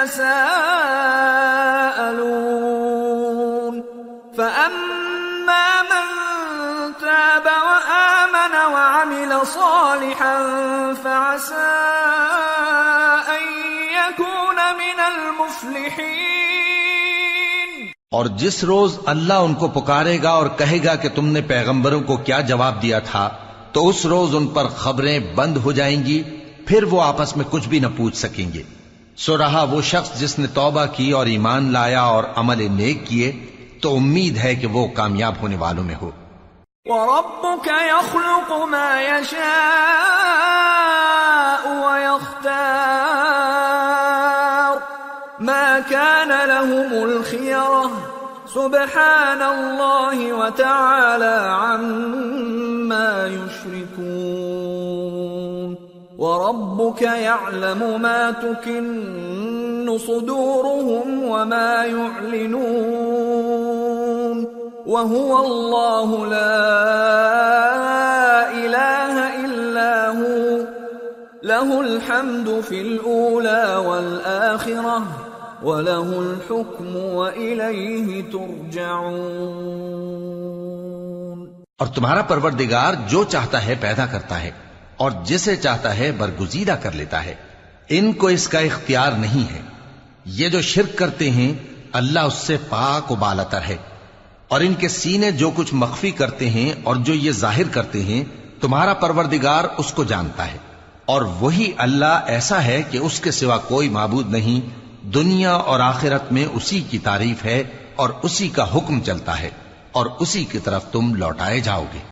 يتساءلون. فأما من تاب وآمن وعمل صالحا فعسى أن يكون من المفلحين. اور جس روز اللہ ان کو پکارے گا اور کہے گا کہ تم نے پیغمبروں کو کیا جواب دیا تھا، تو اس روز ان پر خبریں بند ہو جائیں گی، پھر وہ آپس میں کچھ بھی نہ پوچھ سکیں گے۔ سو رہا وہ شخص جس نے توبہ کی اور ایمان لایا اور عمل نیک کیے، تو امید ہے کہ وہ کامیاب ہونے والوں میں ہو۔ وربك يخلق ما يشاء ويختار ما كان لهم الخيرة سبحان الله وتعالى عما يشركون وربك يعلم ما تكن صدورهم وما يعلنون وهو الله لا إله إلا هو. له الحمد في الأولى والآخرة وله الحكم وإليه ترجعون. اور تمہارا پروردگار جو چاہتا ہے پیدا کرتا ہے۔ اور جسے چاہتا ہے برگزیدہ کر لیتا ہے۔ ان کو اس کا اختیار نہیں ہے۔ یہ جو شرک کرتے ہیں، اللہ اس سے پاک و بالتر ہے۔ اور ان کے سینے جو کچھ مخفی کرتے ہیں اور جو یہ ظاہر کرتے ہیں، تمہارا پروردگار اس کو جانتا ہے۔ اور وہی اللہ ایسا ہے کہ اس کے سوا کوئی معبود نہیں، دنیا اور آخرت میں اسی کی تعریف ہے اور اسی کا حکم چلتا ہے۔ اور اسی کی طرف تم لوٹائے جاؤ گے۔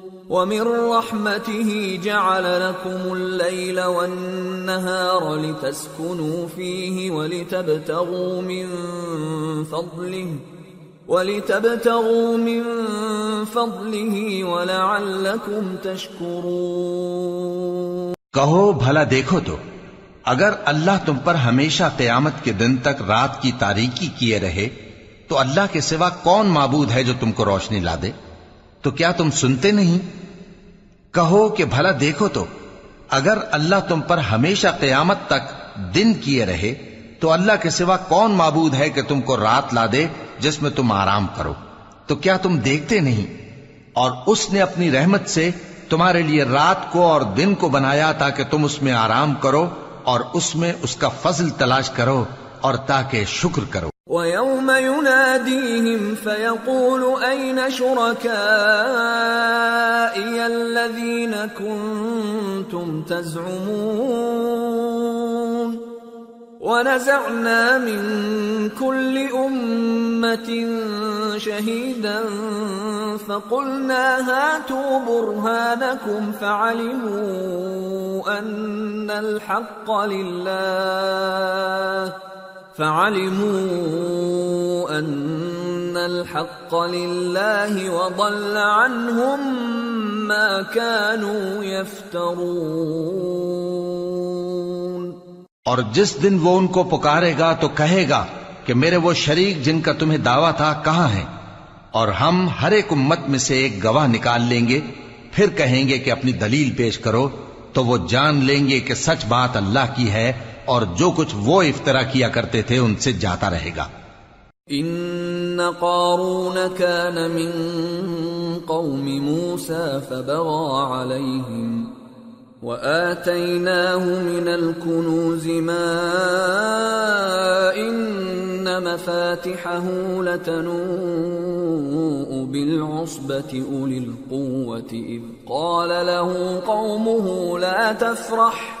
ومن رحمته جعل لكم الليل والنهار لتسكنوا فيه ولتبتغوا من فضله ولتبتغوا من فضله ولعلكم تشكرون کہو، بھلا دیکھو تو، اگر اللہ تم پر ہمیشہ قیامت کے دن تک رات کی تاریکی کیے رہے، تو اللہ کے سوا کون معبود ہے جو تم کو روشنی لا دے؟ تو کیا تم سنتے نہیں؟ کہو کہ بھلا دیکھو تو، اگر اللہ تم پر ہمیشہ قیامت تک دن کیے رہے، تو اللہ کے سوا کون معبود ہے کہ تم کو رات لا دے جس میں تم آرام کرو؟ تو کیا تم دیکھتے نہیں؟ اور اس نے اپنی رحمت سے تمہارے لیے رات کو اور دن کو بنایا تاکہ تم اس میں آرام کرو اور اس میں اس کا فضل تلاش کرو اور تاکہ شکر کرو۔ ويوم يناديهم فيقول أين شركائي الذين كنتم تزعمون؟ ونزعنا من كل أمة شهيدا فقلنا هاتوا برهانكم فعلموا أن الحق لله. فعلموا أن الحق لله وضل عنهم ما كانوا يفترون. اور جس دن وہ ان کو پکارے گا تو کہے گا کہ میرے وہ شریک جن کا تمہیں دعویٰ تھا کہاں ہیں؟ اور ہم ہر ایک امت میں سے ایک گواہ نکال لیں گے، پھر کہیں گے کہ اپنی دلیل پیش کرو تو وہ جان لیں گے کہ سچ بات اللہ کی ہے اور جو کچھ وہ افطرا کیا کرتے تھے ان سے جاتا رہے گا۔ إن قارون كان من قوم موسى فبغى عليهم وآتيناه من الكنوز ما إن مفاتحه لتنوء بالعصبة أولي القوة إذ قال له قومه لا تفرح۔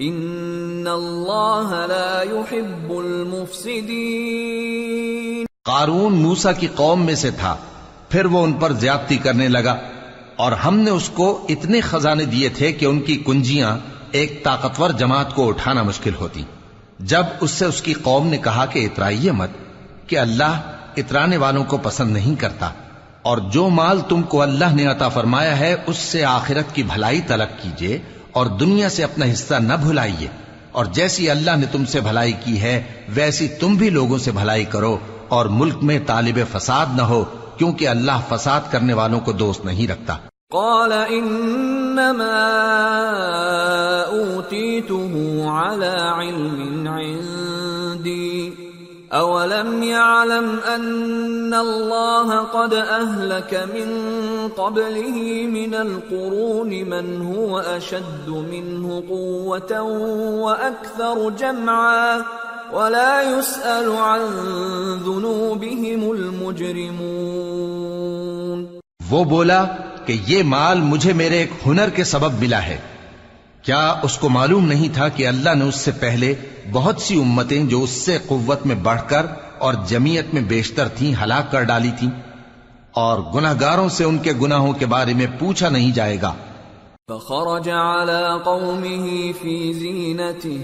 ان اللہ لا يحب المفسدین قارون موسا کی قوم میں سے تھا، پھر وہ ان پر زیادتی کرنے لگا اور ہم نے اس کو اتنے خزانے دیے تھے کہ ان کی کنجیاں ایک طاقتور جماعت کو اٹھانا مشکل ہوتی۔ جب اس سے اس کی قوم نے کہا کہ اترائیے مت، کہ اللہ اترانے والوں کو پسند نہیں کرتا اور جو مال تم کو اللہ نے عطا فرمایا ہے، اس سے آخرت کی بھلائی طلب کیجیے اور دنیا سے اپنا حصہ نہ بھلائیے۔ اور جیسی اللہ نے تم سے بھلائی کی ہے، ویسی تم بھی لوگوں سے بھلائی کرو۔ اور ملک میں طالب فساد نہ ہو، کیونکہ اللہ فساد کرنے والوں کو دوست نہیں رکھتا۔ قال انما اوتیتہ علی علم عند اولم يعلم ان الله قد اهلك من قبله من القرون من هو اشد منه قوه وأكثر جمعا ولا يسال عن ذنوبهم المجرمون وہ بولا کہ یہ مال مجھے میرے ایک ہنر کے سبب ملا ہے۔ کیا اس کو معلوم نہیں تھا کہ اللہ نے اس سے پہلے بہت سی امتیں جو اس سے قوت میں بڑھ کر اور جمیت میں بیشتر تھیں ہلاک کر ڈالی تھیں اور گناہ گاروں سے ان کے گناہوں کے بارے میں پوچھا نہیں جائے گا۔ فخرج على قومه في زينته،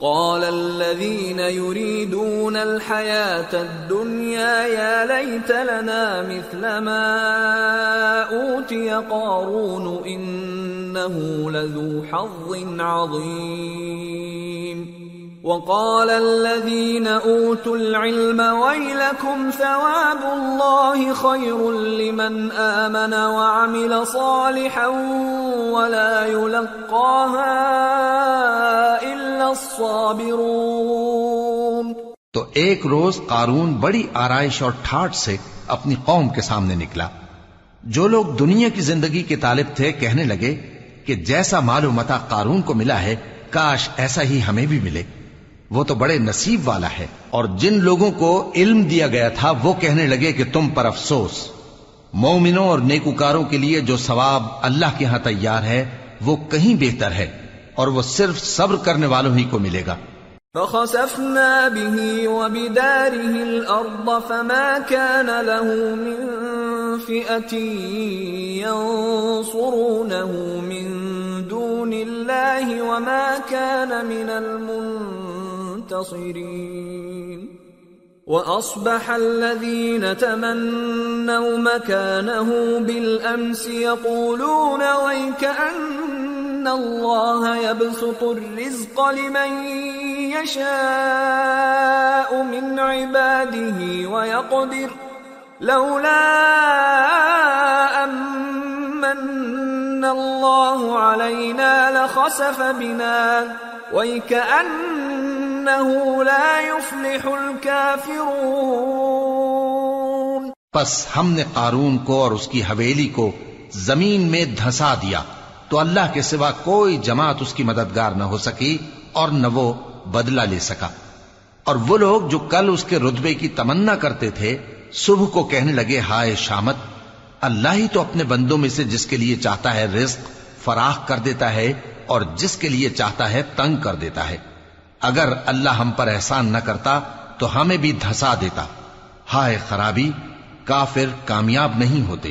قال الذين يريدون الحياة الدنيا يا ليت لنا مثل ما أوتي قارون إن إنه لذو حظ عظيم. وقال الذين أوتوا العلم ويلكم ثواب الله خير لمن آمن وعمل صالحا ولا يلقاها إلا الصابرون. تو ایک روز قارون بڑی آرائش اور ٹھاٹ سے اپنی قوم کے سامنے نکلا۔ جو لوگ دنیا کی زندگی کے طالب تھے کہنے لگے کہ جیسا مال و متا قارون کو ملا ہے، کاش ایسا ہی ہمیں بھی ملے۔ وہ تو بڑے نصیب والا ہے۔ اور جن لوگوں کو علم دیا گیا تھا، وہ کہنے لگے کہ تم پر افسوس۔ مومنوں اور نیکوکاروں کے لیے جو ثواب اللہ کے ہاں تیار ہے، وہ کہیں بہتر ہے۔ اور وہ صرف صبر کرنے والوں ہی کو ملے گا۔ فخسفنا به وبداره الأرض فما كان له من فئة ينصرونه من دون الله وما كان من المنتصرين. وأصبح الذين تمنوا مكانه بالأمس يقولون ويكأن الله يبسط الرزق لمن يشاء من عباده ويقدر لولا أمن الله علينا لخسف بنا ويكأنه لا يفلح الكافرون پس ہم نے قارون کو اور اس کی حویلی کو زمین میں دھسا دیا۔ تو اللہ کے سوا کوئی جماعت اس کی مددگار نہ ہو سکی اور نہ وہ بدلہ لے سکا۔ اور وہ لوگ جو کل اس کے رتبے کی تمنا کرتے تھے، صبح کو کہنے لگے، ہائے شامت، اللہ ہی تو اپنے بندوں میں سے جس کے لیے چاہتا ہے رزق فراخ کر دیتا ہے اور جس کے لیے چاہتا ہے تنگ کر دیتا ہے۔ اگر اللہ ہم پر احسان نہ کرتا تو ہمیں بھی دھسا دیتا۔ ہائے خرابی، کافر کامیاب نہیں ہوتے۔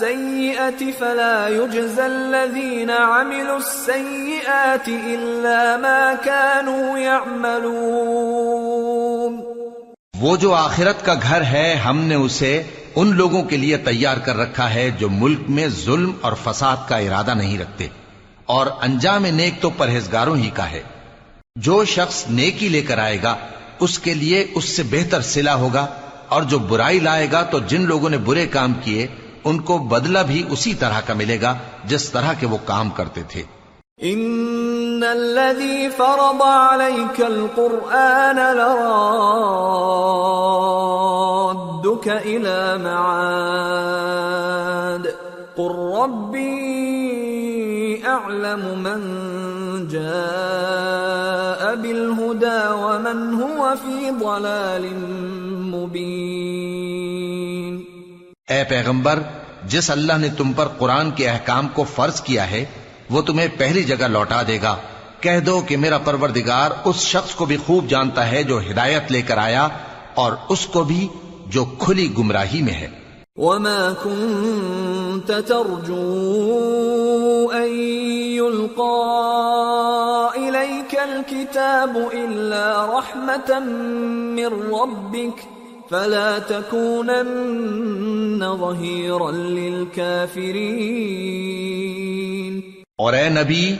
بالسيئة فلا يجزى الذين عملوا السيئات إلا ما كانوا يعملون وہ جو آخرت کا گھر ہے، ہم نے اسے ان لوگوں کے لیے تیار کر رکھا ہے جو ملک میں ظلم اور فساد کا ارادہ نہیں رکھتے۔ اور انجام نیک تو پرہیزگاروں ہی کا ہے۔ جو شخص نیکی لے کر آئے گا، اس کے لیے اس سے بہتر سلا ہوگا، اور جو برائی لائے گا تو جن لوگوں نے برے کام کیے ان کو بدلہ بھی اسی طرح کا ملے گا جس طرح کے وہ کام کرتے تھے۔ ان الذي فرض عليك القرآن لرادك الى معاد قل ربي اعلم من جاء بالهدى ومن هو في ضلال مبين اے پیغمبر، جس اللہ نے تم پر قرآن کے احکام کو فرض کیا ہے، وہ تمہیں پہلی جگہ لوٹا دے گا۔ کہہ دو کہ میرا پروردگار اس شخص کو بھی خوب جانتا ہے جو ہدایت لے کر آیا اور اس کو بھی جو کھلی گمراہی میں ہے۔ وما كنت ترجو أن يلقى إليك الكتاب إلا رحمة من ربك فلا تكونن ظهيرا للكافرين. اور اے نبی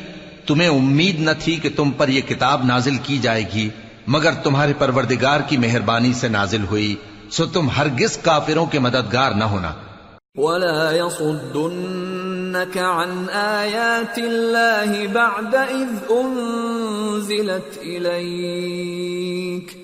تمہیں امید نہ تھی کہ تم پر یہ کتاب نازل کی جائے گی مگر تمہارے پروردگار کی مہربانی سے نازل ہوئی سو تم ہرگز کافروں کے مددگار نہ ہونا۔ ولا يصدنك عن آيات الله بعد إذ أنزلت إليك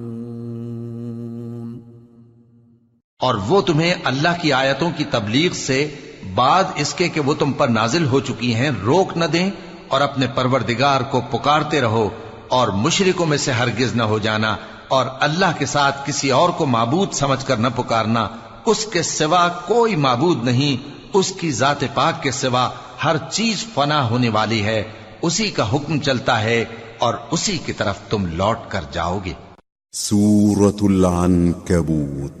اور وہ تمہیں اللہ کی آیتوں کی تبلیغ سے بعد اس کے کہ وہ تم پر نازل ہو چکی ہیں روک نہ دیں اور اپنے پروردگار کو پکارتے رہو اور مشرکوں میں سے ہرگز نہ ہو جانا اور اللہ کے ساتھ کسی اور کو معبود سمجھ کر نہ پکارنا، اس کے سوا کوئی معبود نہیں، اس کی ذات پاک کے سوا ہر چیز فنا ہونے والی ہے، اسی کا حکم چلتا ہے اور اسی کی طرف تم لوٹ کر جاؤ گے۔ سورة العنكبوت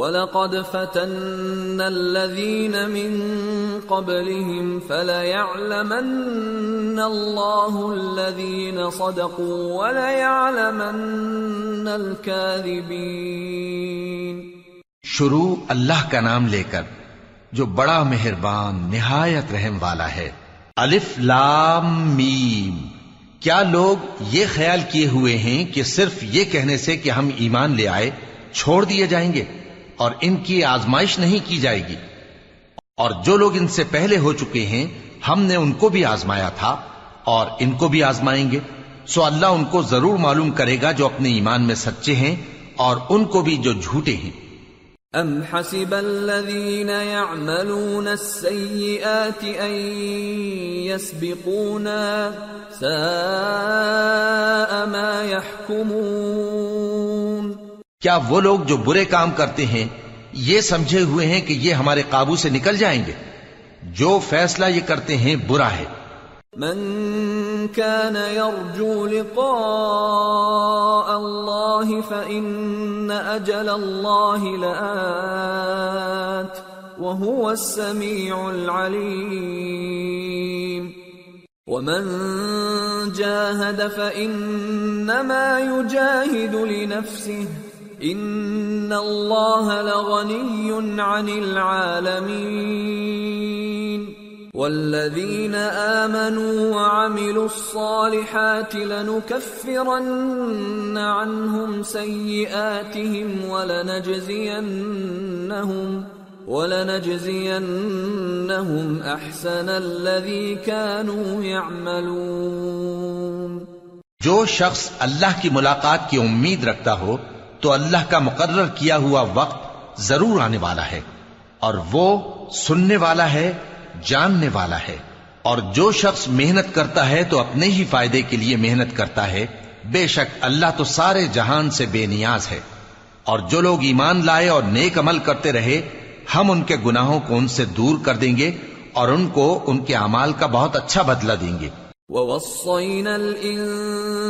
ولقد فتنا الذين من قبلهم فليعلمن الله الذين صدقوا وليعلمن الكاذبين شروع اللہ کا نام لے کر جو بڑا مہربان، نہایت رحم والا ہے۔ الف لام میم۔ کیا لوگ یہ خیال کیے ہوئے ہیں کہ صرف یہ کہنے سے کہ ہم ایمان لے آئے، چھوڑ دیے جائیں گے؟ اور ان کی آزمائش نہیں کی جائے گی۔ اور جو لوگ ان سے پہلے ہو چکے ہیں، ہم نے ان کو بھی آزمایا تھا اور ان کو بھی آزمائیں گے۔ سو اللہ ان کو ضرور معلوم کرے گا جو اپنے ایمان میں سچے ہیں اور ان کو بھی جو جھوٹے ہیں۔ أم حسب الذين يعملون السيئات أن يسبقونا ساء ما يحكمون کیا وہ لوگ جو برے کام کرتے ہیں یہ سمجھے ہوئے ہیں کہ یہ ہمارے قابو سے نکل جائیں گے؟ جو فیصلہ یہ کرتے ہیں برا ہے۔ من كان يرجو لقاء الله فإن أجل الله لآت وهو السميع العليم ومن جاهد فإنما يجاهد لنفسه إن الله لغني عن العالمين والذين آمنوا وعملوا الصالحات لنكفرن عنهم سيئاتهم ولنجزينهم ولنجزينهم أحسن الذي كانوا يعملون جو شخص اللہ کی ملاقات کی امید رکھتا ہو تو اللہ کا مقرر کیا ہوا وقت ضرور آنے والا ہے اور وہ سننے والا ہے، جاننے والا ہے۔ اور جو شخص محنت کرتا ہے تو اپنے ہی فائدے کے لیے محنت کرتا ہے۔ بے شک اللہ تو سارے جہان سے بے نیاز ہے۔ اور جو لوگ ایمان لائے اور نیک عمل کرتے رہے، ہم ان کے گناہوں کو ان سے دور کر دیں گے اور ان کو ان کے اعمال کا بہت اچھا بدلہ دیں گے۔ ووصينا الإنسان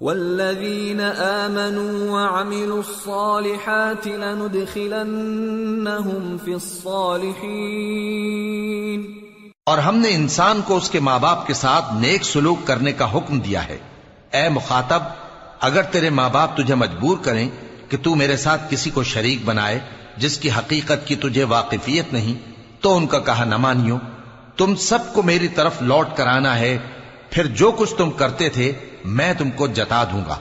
والذين آمنوا وعملوا الصالحات لندخلنهم في الصالحين اور ہم نے انسان کو اس کے ماں باپ کے ساتھ نیک سلوک کرنے کا حکم دیا ہے۔ اے مخاطب، اگر تیرے ماں باپ تجھے مجبور کریں کہ تو میرے ساتھ کسی کو شریک بنائے جس کی حقیقت کی تجھے واقفیت نہیں، تو ان کا کہا نہ مانیو۔ تم سب کو میری طرف لوٹ کرانا ہے، پھر جو کچھ تم کرتے تھے میں تم کو جتا دوں گا۔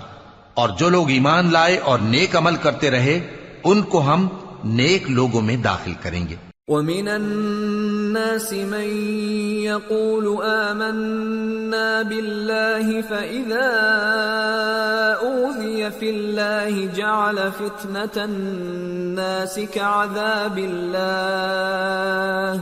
اور جو لوگ ایمان لائے اور نیک عمل کرتے رہے، ان کو ہم نیک لوگوں میں داخل کریں گے۔ ومن الناس من يقول آمنا بالله فإذا أوذي في الله جعل فتنة الناس كعذاب الله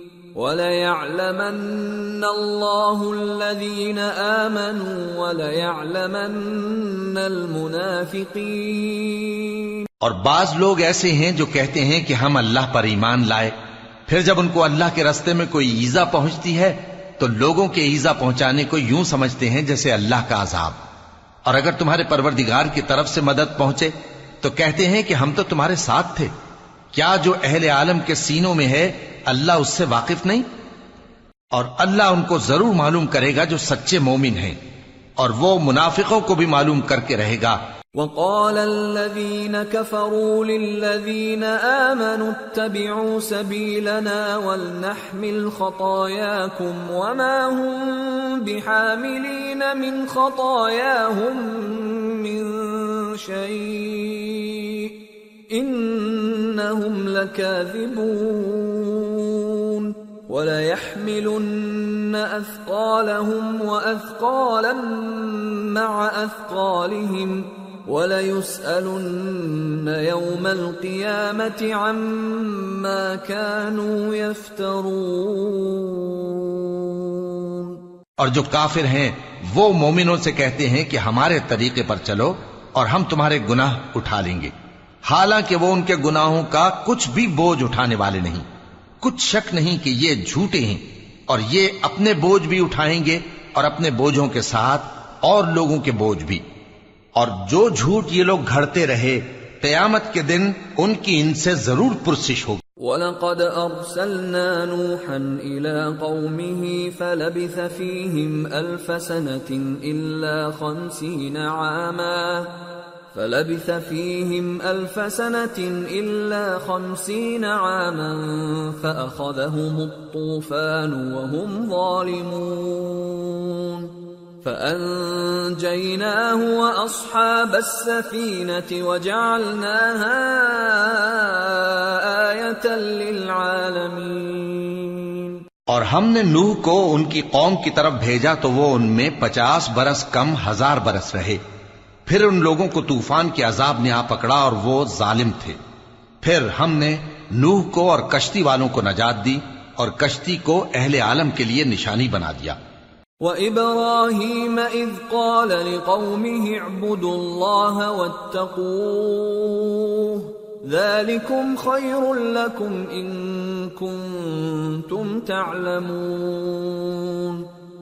وَلَيَعْلَمَنَّ اللَّهُ الَّذِينَ آمَنُوا وَلَيَعْلَمَنَّ الْمُنَافِقِينَ. اور بعض لوگ ایسے ہیں جو کہتے ہیں کہ ہم اللہ پر ایمان لائے، پھر جب ان کو اللہ کے رستے میں کوئی ایزا پہنچتی ہے، تو لوگوں کے ایزا پہنچانے کو یوں سمجھتے ہیں جیسے اللہ کا عذاب۔ اور اگر تمہارے پروردگار کی طرف سے مدد پہنچے، تو کہتے ہیں کہ ہم تو تمہارے ساتھ تھے۔ کیا جو اہل عالم کے سینوں میں ہے، اللہ اس سے واقف نہیں؟ اور اللہ ان کو ضرور معلوم کرے گا جو سچے مومن ہیں، اور وہ منافقوں کو بھی معلوم کر کے رہے گا۔ وقال الذين كفروا للذين آمنوا اتبعوا سبيلنا ولنحمل خطاياكم وما هم بحاملين من خطاياهم من شيء. انہم لکاذبون وليحملن اثقالهم واثقالا مع اثقالهم وليسألن يوم القيامة عما كانوا يفترون اور جو کافر ہیں، وہ مومنوں سے کہتے ہیں کہ ہمارے طریقے پر چلو اور ہم تمہارے گناہ اٹھا لیں گے۔ حالانکہ وہ ان کے گناہوں کا کچھ بھی بوجھ اٹھانے والے نہیں۔ کچھ شک نہیں کہ یہ جھوٹے ہیں اور یہ اپنے بوجھ بھی اٹھائیں گے اور اپنے بوجھوں کے ساتھ اور لوگوں کے بوجھ بھی۔ اور جو جھوٹ یہ لوگ گھڑتے رہے، قیامت کے دن ان کی ان سے ضرور پرسش ہوگی۔ وَلَقَدْ أَرْسَلْنَا نُوحًا إِلَىٰ قَوْمِهِ فَلَبِثَ فِيهِمْ أَلْفَ سَنَةٍ إِلَّا خَمْسِينَ عَامًا فلبث فيهم ألف سنة إلا خمسين عاما فأخذهم الطوفان وهم ظالمون فأنجيناه وأصحاب السفينة وجعلناها آية للعالمين اور ہم نے نوح کو ان کی قوم کی طرف بھیجا تو وہ ان میں پچاس برس کم ہزار برس رہے۔ پھر ان لوگوں کو طوفان کے عذاب نے آ پکڑا اور وہ ظالم تھے۔ پھر ہم نے نوح کو اور کشتی والوں کو نجات دی اور کشتی کو اہل عالم کے لیے نشانی بنا دیا۔ وَإِبْرَاهِيمَ إِذْ قَالَ لِقَوْمِهِ اعْبُدُوا اللَّهَ وَاتَّقُوهُ ذَلِكُمْ خَيْرٌ لَكُمْ إِن كُنتُمْ تَعْلَمُونَ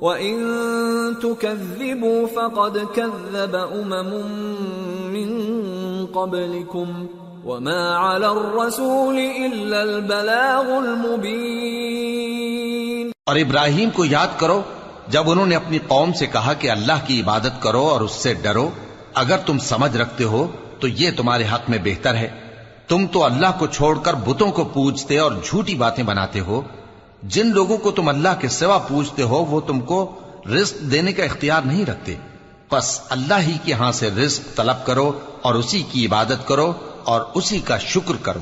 وَإِن تُكَذِّبُوا فَقَدْ كَذَّبَ أُمَمٌ مِّن قَبْلِكُمْ وَمَا عَلَى الرَّسُولِ إِلَّا الْبَلَاغُ الْمُبِينُ اور ابراہیم کو یاد کرو، جب انہوں نے اپنی قوم سے کہا کہ اللہ کی عبادت کرو اور اس سے ڈرو، اگر تم سمجھ رکھتے ہو تو یہ تمہارے حق میں بہتر ہے۔ تم تو اللہ کو چھوڑ کر بتوں کو پوجتے اور جھوٹی باتیں بناتے ہو جن لوگوں کو تم اللہ کے سوا پوچھتے ہو، وہ تم کو رزق دینے کا اختیار نہیں رکھتے۔ پس اللہ ہی کے ہاں سے رزق طلب کرو اور اسی کی عبادت کرو اور اسی کا شکر کرو۔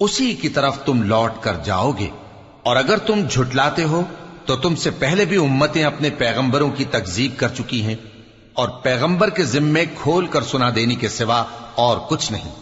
اسی کی طرف تم لوٹ کر جاؤ گے۔ اور اگر تم جھٹلاتے ہو، تو تم سے پہلے بھی امتیں اپنے پیغمبروں کی تکذیب کر چکی ہیں اور پیغمبر کے ذمے کھول کر سنا دینے کے سوا اور کچھ نہیں۔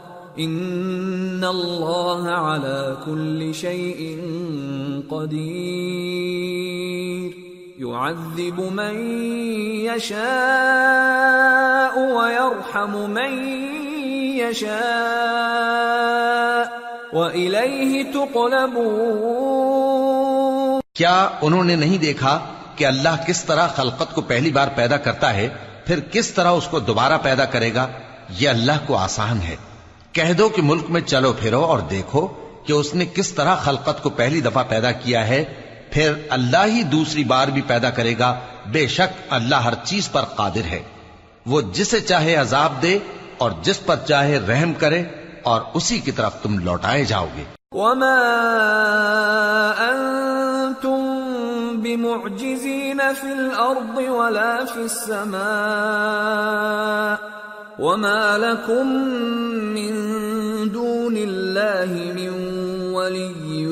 ان اللہ على كل شيء قدیر يعذب من يشاء ويرحم من يشاء وإليه تقلبون. کیا انہوں نے نہیں دیکھا کہ اللہ کس طرح خلقت کو پہلی بار پیدا کرتا ہے، پھر کس طرح اس کو دوبارہ پیدا کرے گا؟ یہ اللہ کو آسان ہے۔ کہہ دو کہ ملک میں چلو پھرو اور دیکھو کہ اس نے کس طرح خلقت کو پہلی دفعہ پیدا کیا ہے، پھر اللہ ہی دوسری بار بھی پیدا کرے گا، بے شک اللہ ہر چیز پر قادر ہے۔ وہ جسے چاہے عذاب دے اور جس پر چاہے رحم کرے اور اسی کی طرف تم لوٹائے جاؤ گے۔ وما انتم بمعجزين في الارض ولا في السماء وما لكم من دون الله من ولي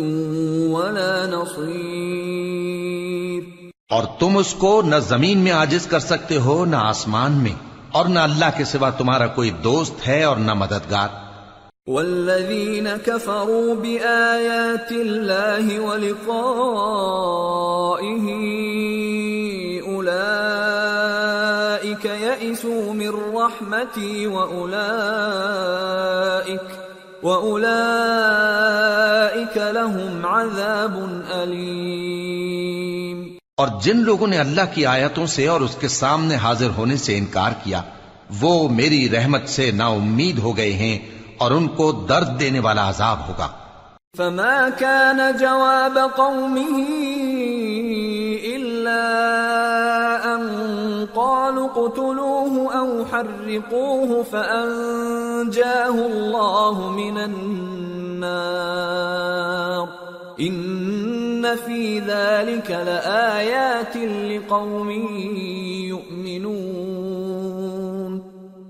ولا نصير اور تم اس کو نہ زمین میں عاجز کر سکتے ہو نہ آسمان میں اور نہ اللہ کے سوا تمہارا کوئی دوست ہے اور نہ مددگار۔ والذين كفروا بآيات الله ولقائه من رحمتي وأولئك وأولئك لهم عذاب أليم. اور جن لوگوں نے اللہ کی آیتوں سے اور اس کے سامنے حاضر ہونے سے انکار کیا وہ میری رحمت سے نا امید ہو گئے ہیں اور ان کو درد دینے والا عذاب ہوگا۔ فما كان جواب قومه قالوا اقتلوه أو حرقوه فأنجاه الله من النار. إن في ذلك لآيات لقوم يؤمنون.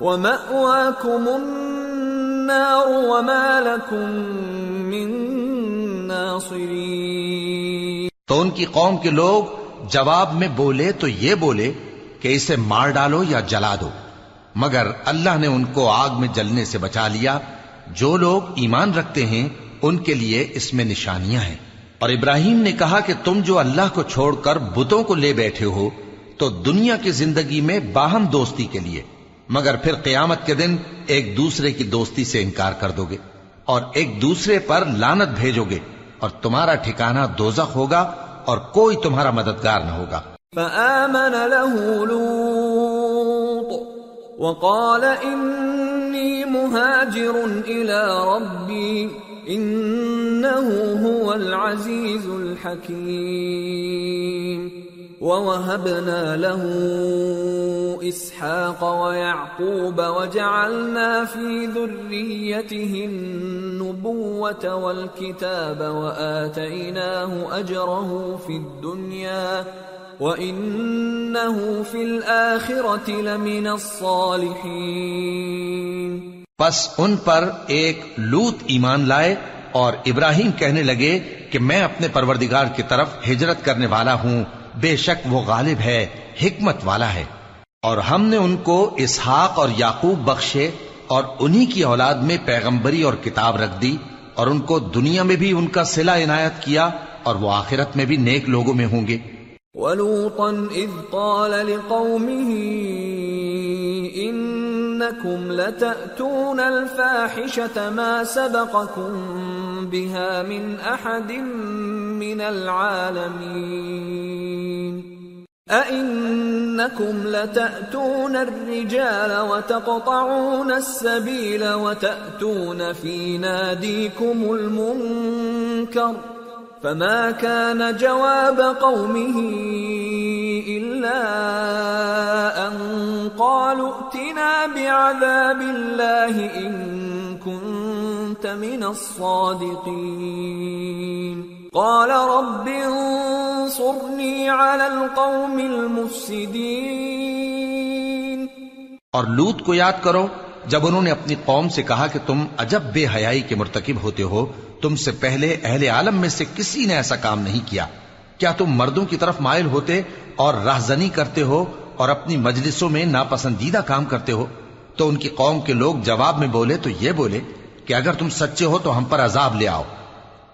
ومأواكم النار وما لكم من تو ان کی قوم کے لوگ جواب میں بولے تو یہ بولے کہ اسے مار ڈالو یا جلا دو۔ مگر اللہ نے ان کو آگ میں جلنے سے بچا لیا۔ جو لوگ ایمان رکھتے ہیں، ان کے لیے اس میں نشانیاں ہیں۔ اور ابراہیم نے کہا کہ تم جو اللہ کو چھوڑ کر بتوں کو لے بیٹھے ہو، تو دنیا کی زندگی میں باہم دوستی کے لیے۔ مگر پھر قیامت کے دن ایک دوسرے کی دوستی سے انکار کر دو گے اور ایک دوسرے پر لانت بھیجو گے اور تمہارا ٹھکانہ دوزخ ہوگا اور کوئی تمہارا مددگار نہ ہوگا۔ فآمن له لوط وقال إني مهاجر إلى ربي إنه هو العزيز الحكيم۔ ووهبنا له إسحاق ويعقوب وجعلنا في ذريته النبوة والكتاب وآتيناه أجره في الدنيا وَإِنَّهُ فِي الْآخِرَةِ لَمِنَ الصَّالِحِينَ۔ پس ان پر ایک لوت ایمان لائے اور ابراہیم کہنے لگے کہ میں اپنے پروردگار کی طرف ہجرت کرنے والا ہوں۔ بے شک وہ غالب ہے، حکمت والا ہے۔ اور ہم نے ان کو اسحاق اور یعقوب بخشے اور انہی کی اولاد میں پیغمبری اور کتاب رکھ دی اور ان کو دنیا میں بھی ان کا صلہ عنایت کیا اور وہ آخرت میں بھی نیک لوگوں میں ہوں گے۔ ولوطا إذ قال لقومه إنكم لتأتون الفاحشة ما سبقكم بها من أحد من العالمين أئنكم لتأتون الرجال وتقطعون السبيل وتأتون في ناديكم المنكر فما كان جواب قومه إلا أن قالوا ائتنا بعذاب الله إن كنت من الصادقين. قال رب انصرني على القوم المفسدين. اور لوت کو یاد کرو، جب انہوں نے اپنی قوم سے کہا کہ تم عجب بے حیائی کے مرتکب ہوتے ہو، تم سے پہلے اہل عالم میں سے کسی نے ایسا کام نہیں کیا۔ کیا تم مردوں کی طرف مائل ہوتے اور راہزنی کرتے ہو اور اپنی مجلسوں میں ناپسندیدہ کام کرتے ہو؟ تو ان کی قوم کے لوگ جواب میں بولے تو یہ بولے کہ اگر تم سچے ہو تو ہم پر عذاب لے آؤ۔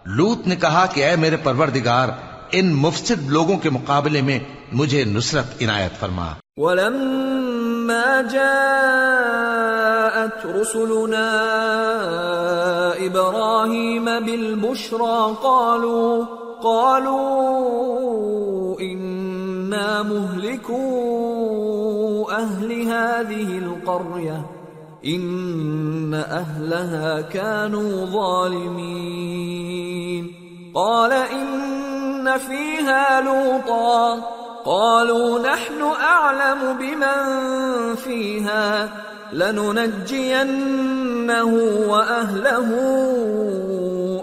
لوت نے کہا کہ اے میرے پروردگار، ان مفسد لوگوں کے مقابلے میں مجھے نصرت عنایت فرما۔ ولما جاءت رسلنا إبراهيم بالبشرى قالوا قالوا إنا مهلكو أهل هذه القرية إن أهلها كانوا ظالمين. قال إن فيها لوطا. قالوا نحن أعلم بمن فيها. لننجينه وأهله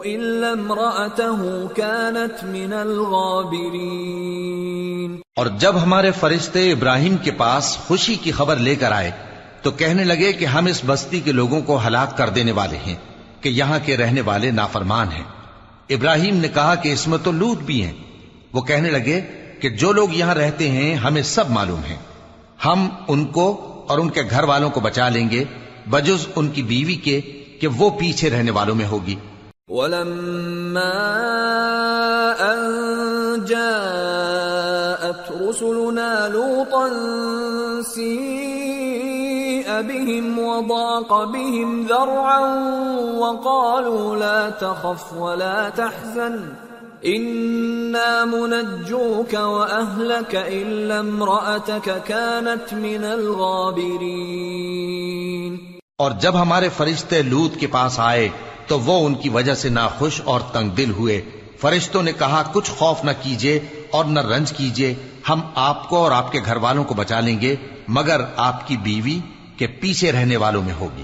إلا امرأته كانت من الغابرين. اور جب ہمارے فرشتے ابراہیم کے پاس خوشی کی خبر لے کر آئے، تو کہنے لگے کہ ہم اس بستی کے لوگوں کو ہلاک کر دینے والے ہیں، کہ یہاں کے رہنے والے نافرمان ہیں۔ ابراہیم نے کہا کہ اس میں تو لوت بھی ہیں۔ وہ کہنے لگے کہ جو لوگ یہاں رہتے ہیں، ہمیں سب معلوم ہیں۔ ہم ان کو اور ان کے گھر والوں کو بچا لیں گے، بجز ان کی بیوی کے کہ وہ پیچھے رہنے والوں میں ہوگی۔ ولما أن جاءت رسلنا لوطا سيء بهم منجوك كانت من الغابرين۔ اور جب ہمارے فرشتے لوت کے پاس آئے تو وہ ان کی وجہ سے نہ خوش اور تنگ دل ہوئے۔ فرشتوں نے کہا، کچھ خوف نہ کیجیے اور نہ رنج کیجیے ہم آپ کو اور آپ کے گھر والوں کو بچا لیں گے، مگر آپ کی بیوی کے پیچھے رہنے والوں میں ہوگی۔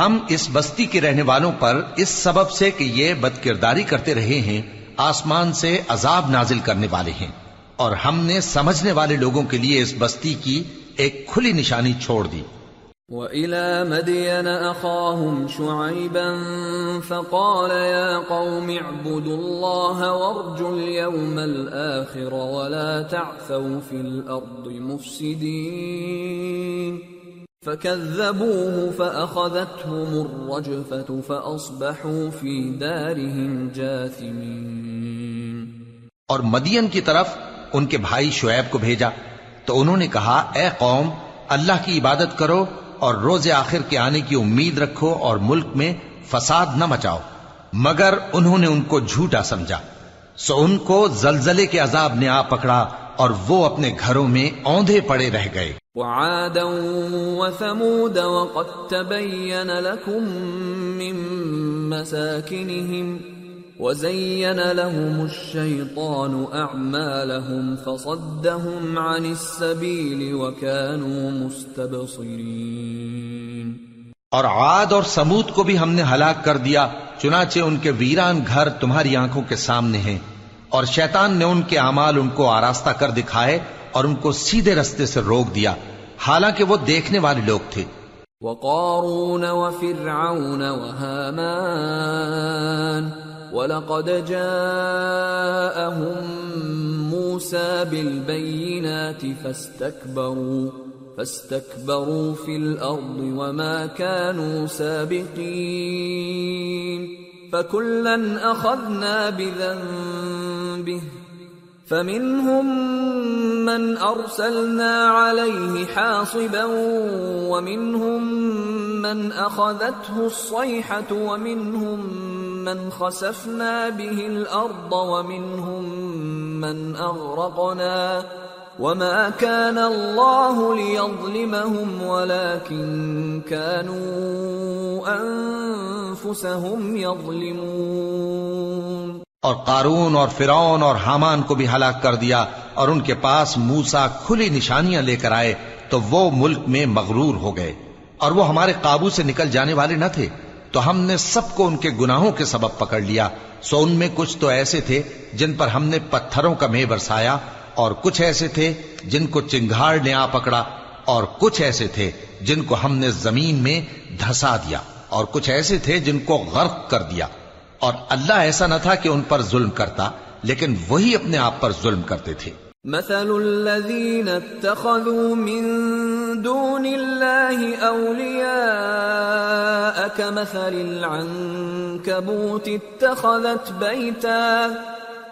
ہم اس بستی کے رہنے والوں پر اس سبب سے کہ یہ بد کرداری کرتے رہے ہیں، آسمان سے عذاب نازل کرنے والے ہیں۔ اور ہم نے سمجھنے والے لوگوں کے لیے اس بستی کی ایک کھلی نشانی چھوڑ دی۔ وإلى مدين أخاهم شعيبا فقال يا قوم اعبدوا الله وارجوا اليوم الآخر ولا تعثوا في الأرض مفسدين فكذبوه فأخذتهم الرجفة فأصبحوا في دارهم جاثمين اور مدین کی طرف ان کے بھائی شعیب کو بھیجا۔ تو انہوں نے کہا، اے قوم، اللہ کی عبادت کرو اور روز آخر کے آنے کی امید رکھو اور ملک میں فساد نہ مچاؤ۔ مگر انہوں نے ان کو جھوٹا سمجھا۔ سو ان کو زلزلے کے عذاب نے آ پکڑا اور وہ اپنے گھروں میں اوندھے پڑے رہ گئے۔ وعادا وثمود وقد تبين لكم من مساكنهم وزين لهم الشيطان أعمالهم فصدهم عن السبيل وكانوا مستبصرين اور عاد اور سمود کو بھی ہم نے ہلاک کر دیا چنانچہ ان کے ویران گھر تمہاری آنکھوں کے سامنے ہیں۔ اور شیطان نے ان کے اعمال ان کو آراستہ کر دکھائے اور ان کو سیدھے رستے سے روک دیا، حالانکہ وہ دیکھنے والے لوگ تھے۔ وقارون وفرعون وهامان، ولقد جاءهم موسى بالبينات فاستكبروا فاستكبروا في الأرض وما كانوا سابقين، فكلا أخذنا بذنبه فمنهم من أرسلنا عليه حاصبا ومنهم من أخذته الصيحة ومنهم من خسفنا به الأرض ومنهم من أغرقنا. وما كان الله ليظلمهم ولكن كانوا أنفسهم يظلمون. اور قارون اور فرعون اور حامان کو بھی ہلاک کر دیا اور ان کے پاس موسا کھلی نشانیاں لے کر آئے، تو وہ ملک میں مغرور ہو گئے۔ اور وہ ہمارے قابو سے نکل جانے والے نہ تھے۔ تو ہم نے سب کو ان کے گناہوں کے سبب پکڑ لیا۔ سو ان میں کچھ تو ایسے تھے جن پر ہم نے پتھروں کا مے برسایا، اور کچھ ایسے تھے جن کو چنگھاڑ نے آ پکڑا، اور کچھ ایسے تھے جن کو ہم نے زمین میں دھسا دیا، اور کچھ ایسے تھے جن کو غرق کر دیا۔ اور اللہ ایسا نہ تھا کہ ان پر ظلم کرتا، لیکن وہی اپنے آپ پر ظلم کرتے تھے۔ مثل الذين اتخذوا من دون الله أولياء كمثل العنكبوت اتخذت بيتا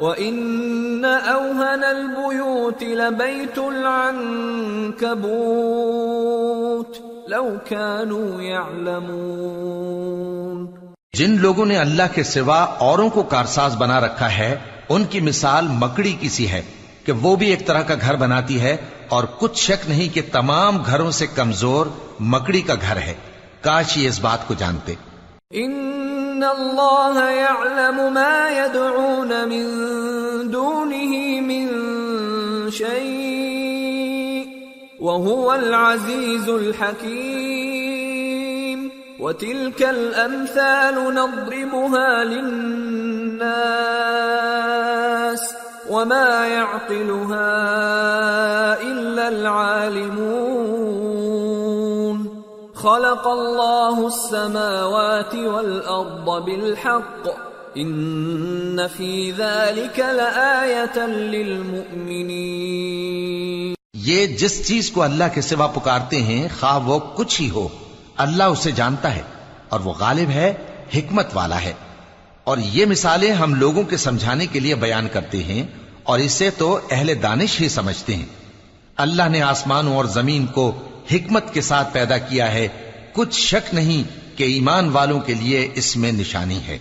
وإن أوهن البيوت لبيت العنكبوت لو كانوا يعلمون۔ جن لوگوں نے اللہ کے سوا اوروں کو کارساز بنا رکھا ہے، ان کی مثال مکڑی کی سی ہے کہ وہ بھی ایک طرح کا گھر بناتی ہے اور کچھ شک نہیں کہ تمام گھروں سے کمزور مکڑی کا گھر ہے۔ کاش یہ اس بات کو جانتے۔ ان اللہ يعلم ما يدعون من دونه من شيء وهو العزيز الحكيم وتلك الأمثال نضربها للناس وما يعقلها إلا العالمون. خلق الله السماوات والأرض بالحق. إن في ذلك لآية للمؤمنين. یہ جس چیز کو اللہ کے سوا پکارتے ہیں خواہ وہ کچھ ہی ہو اللہ اسے جانتا ہے اور وہ غالب ہے، حکمت والا ہے۔ اور یہ مثالیں ہم لوگوں کے سمجھانے کے لیے بیان کرتے ہیں اور اسے تو اہل دانش ہی سمجھتے ہیں۔ اللہ نے آسمانوں اور زمین کو حکمت کے ساتھ پیدا کیا ہے۔ کچھ شک نہیں کہ ایمان والوں کے لیے اس میں نشانی ہے۔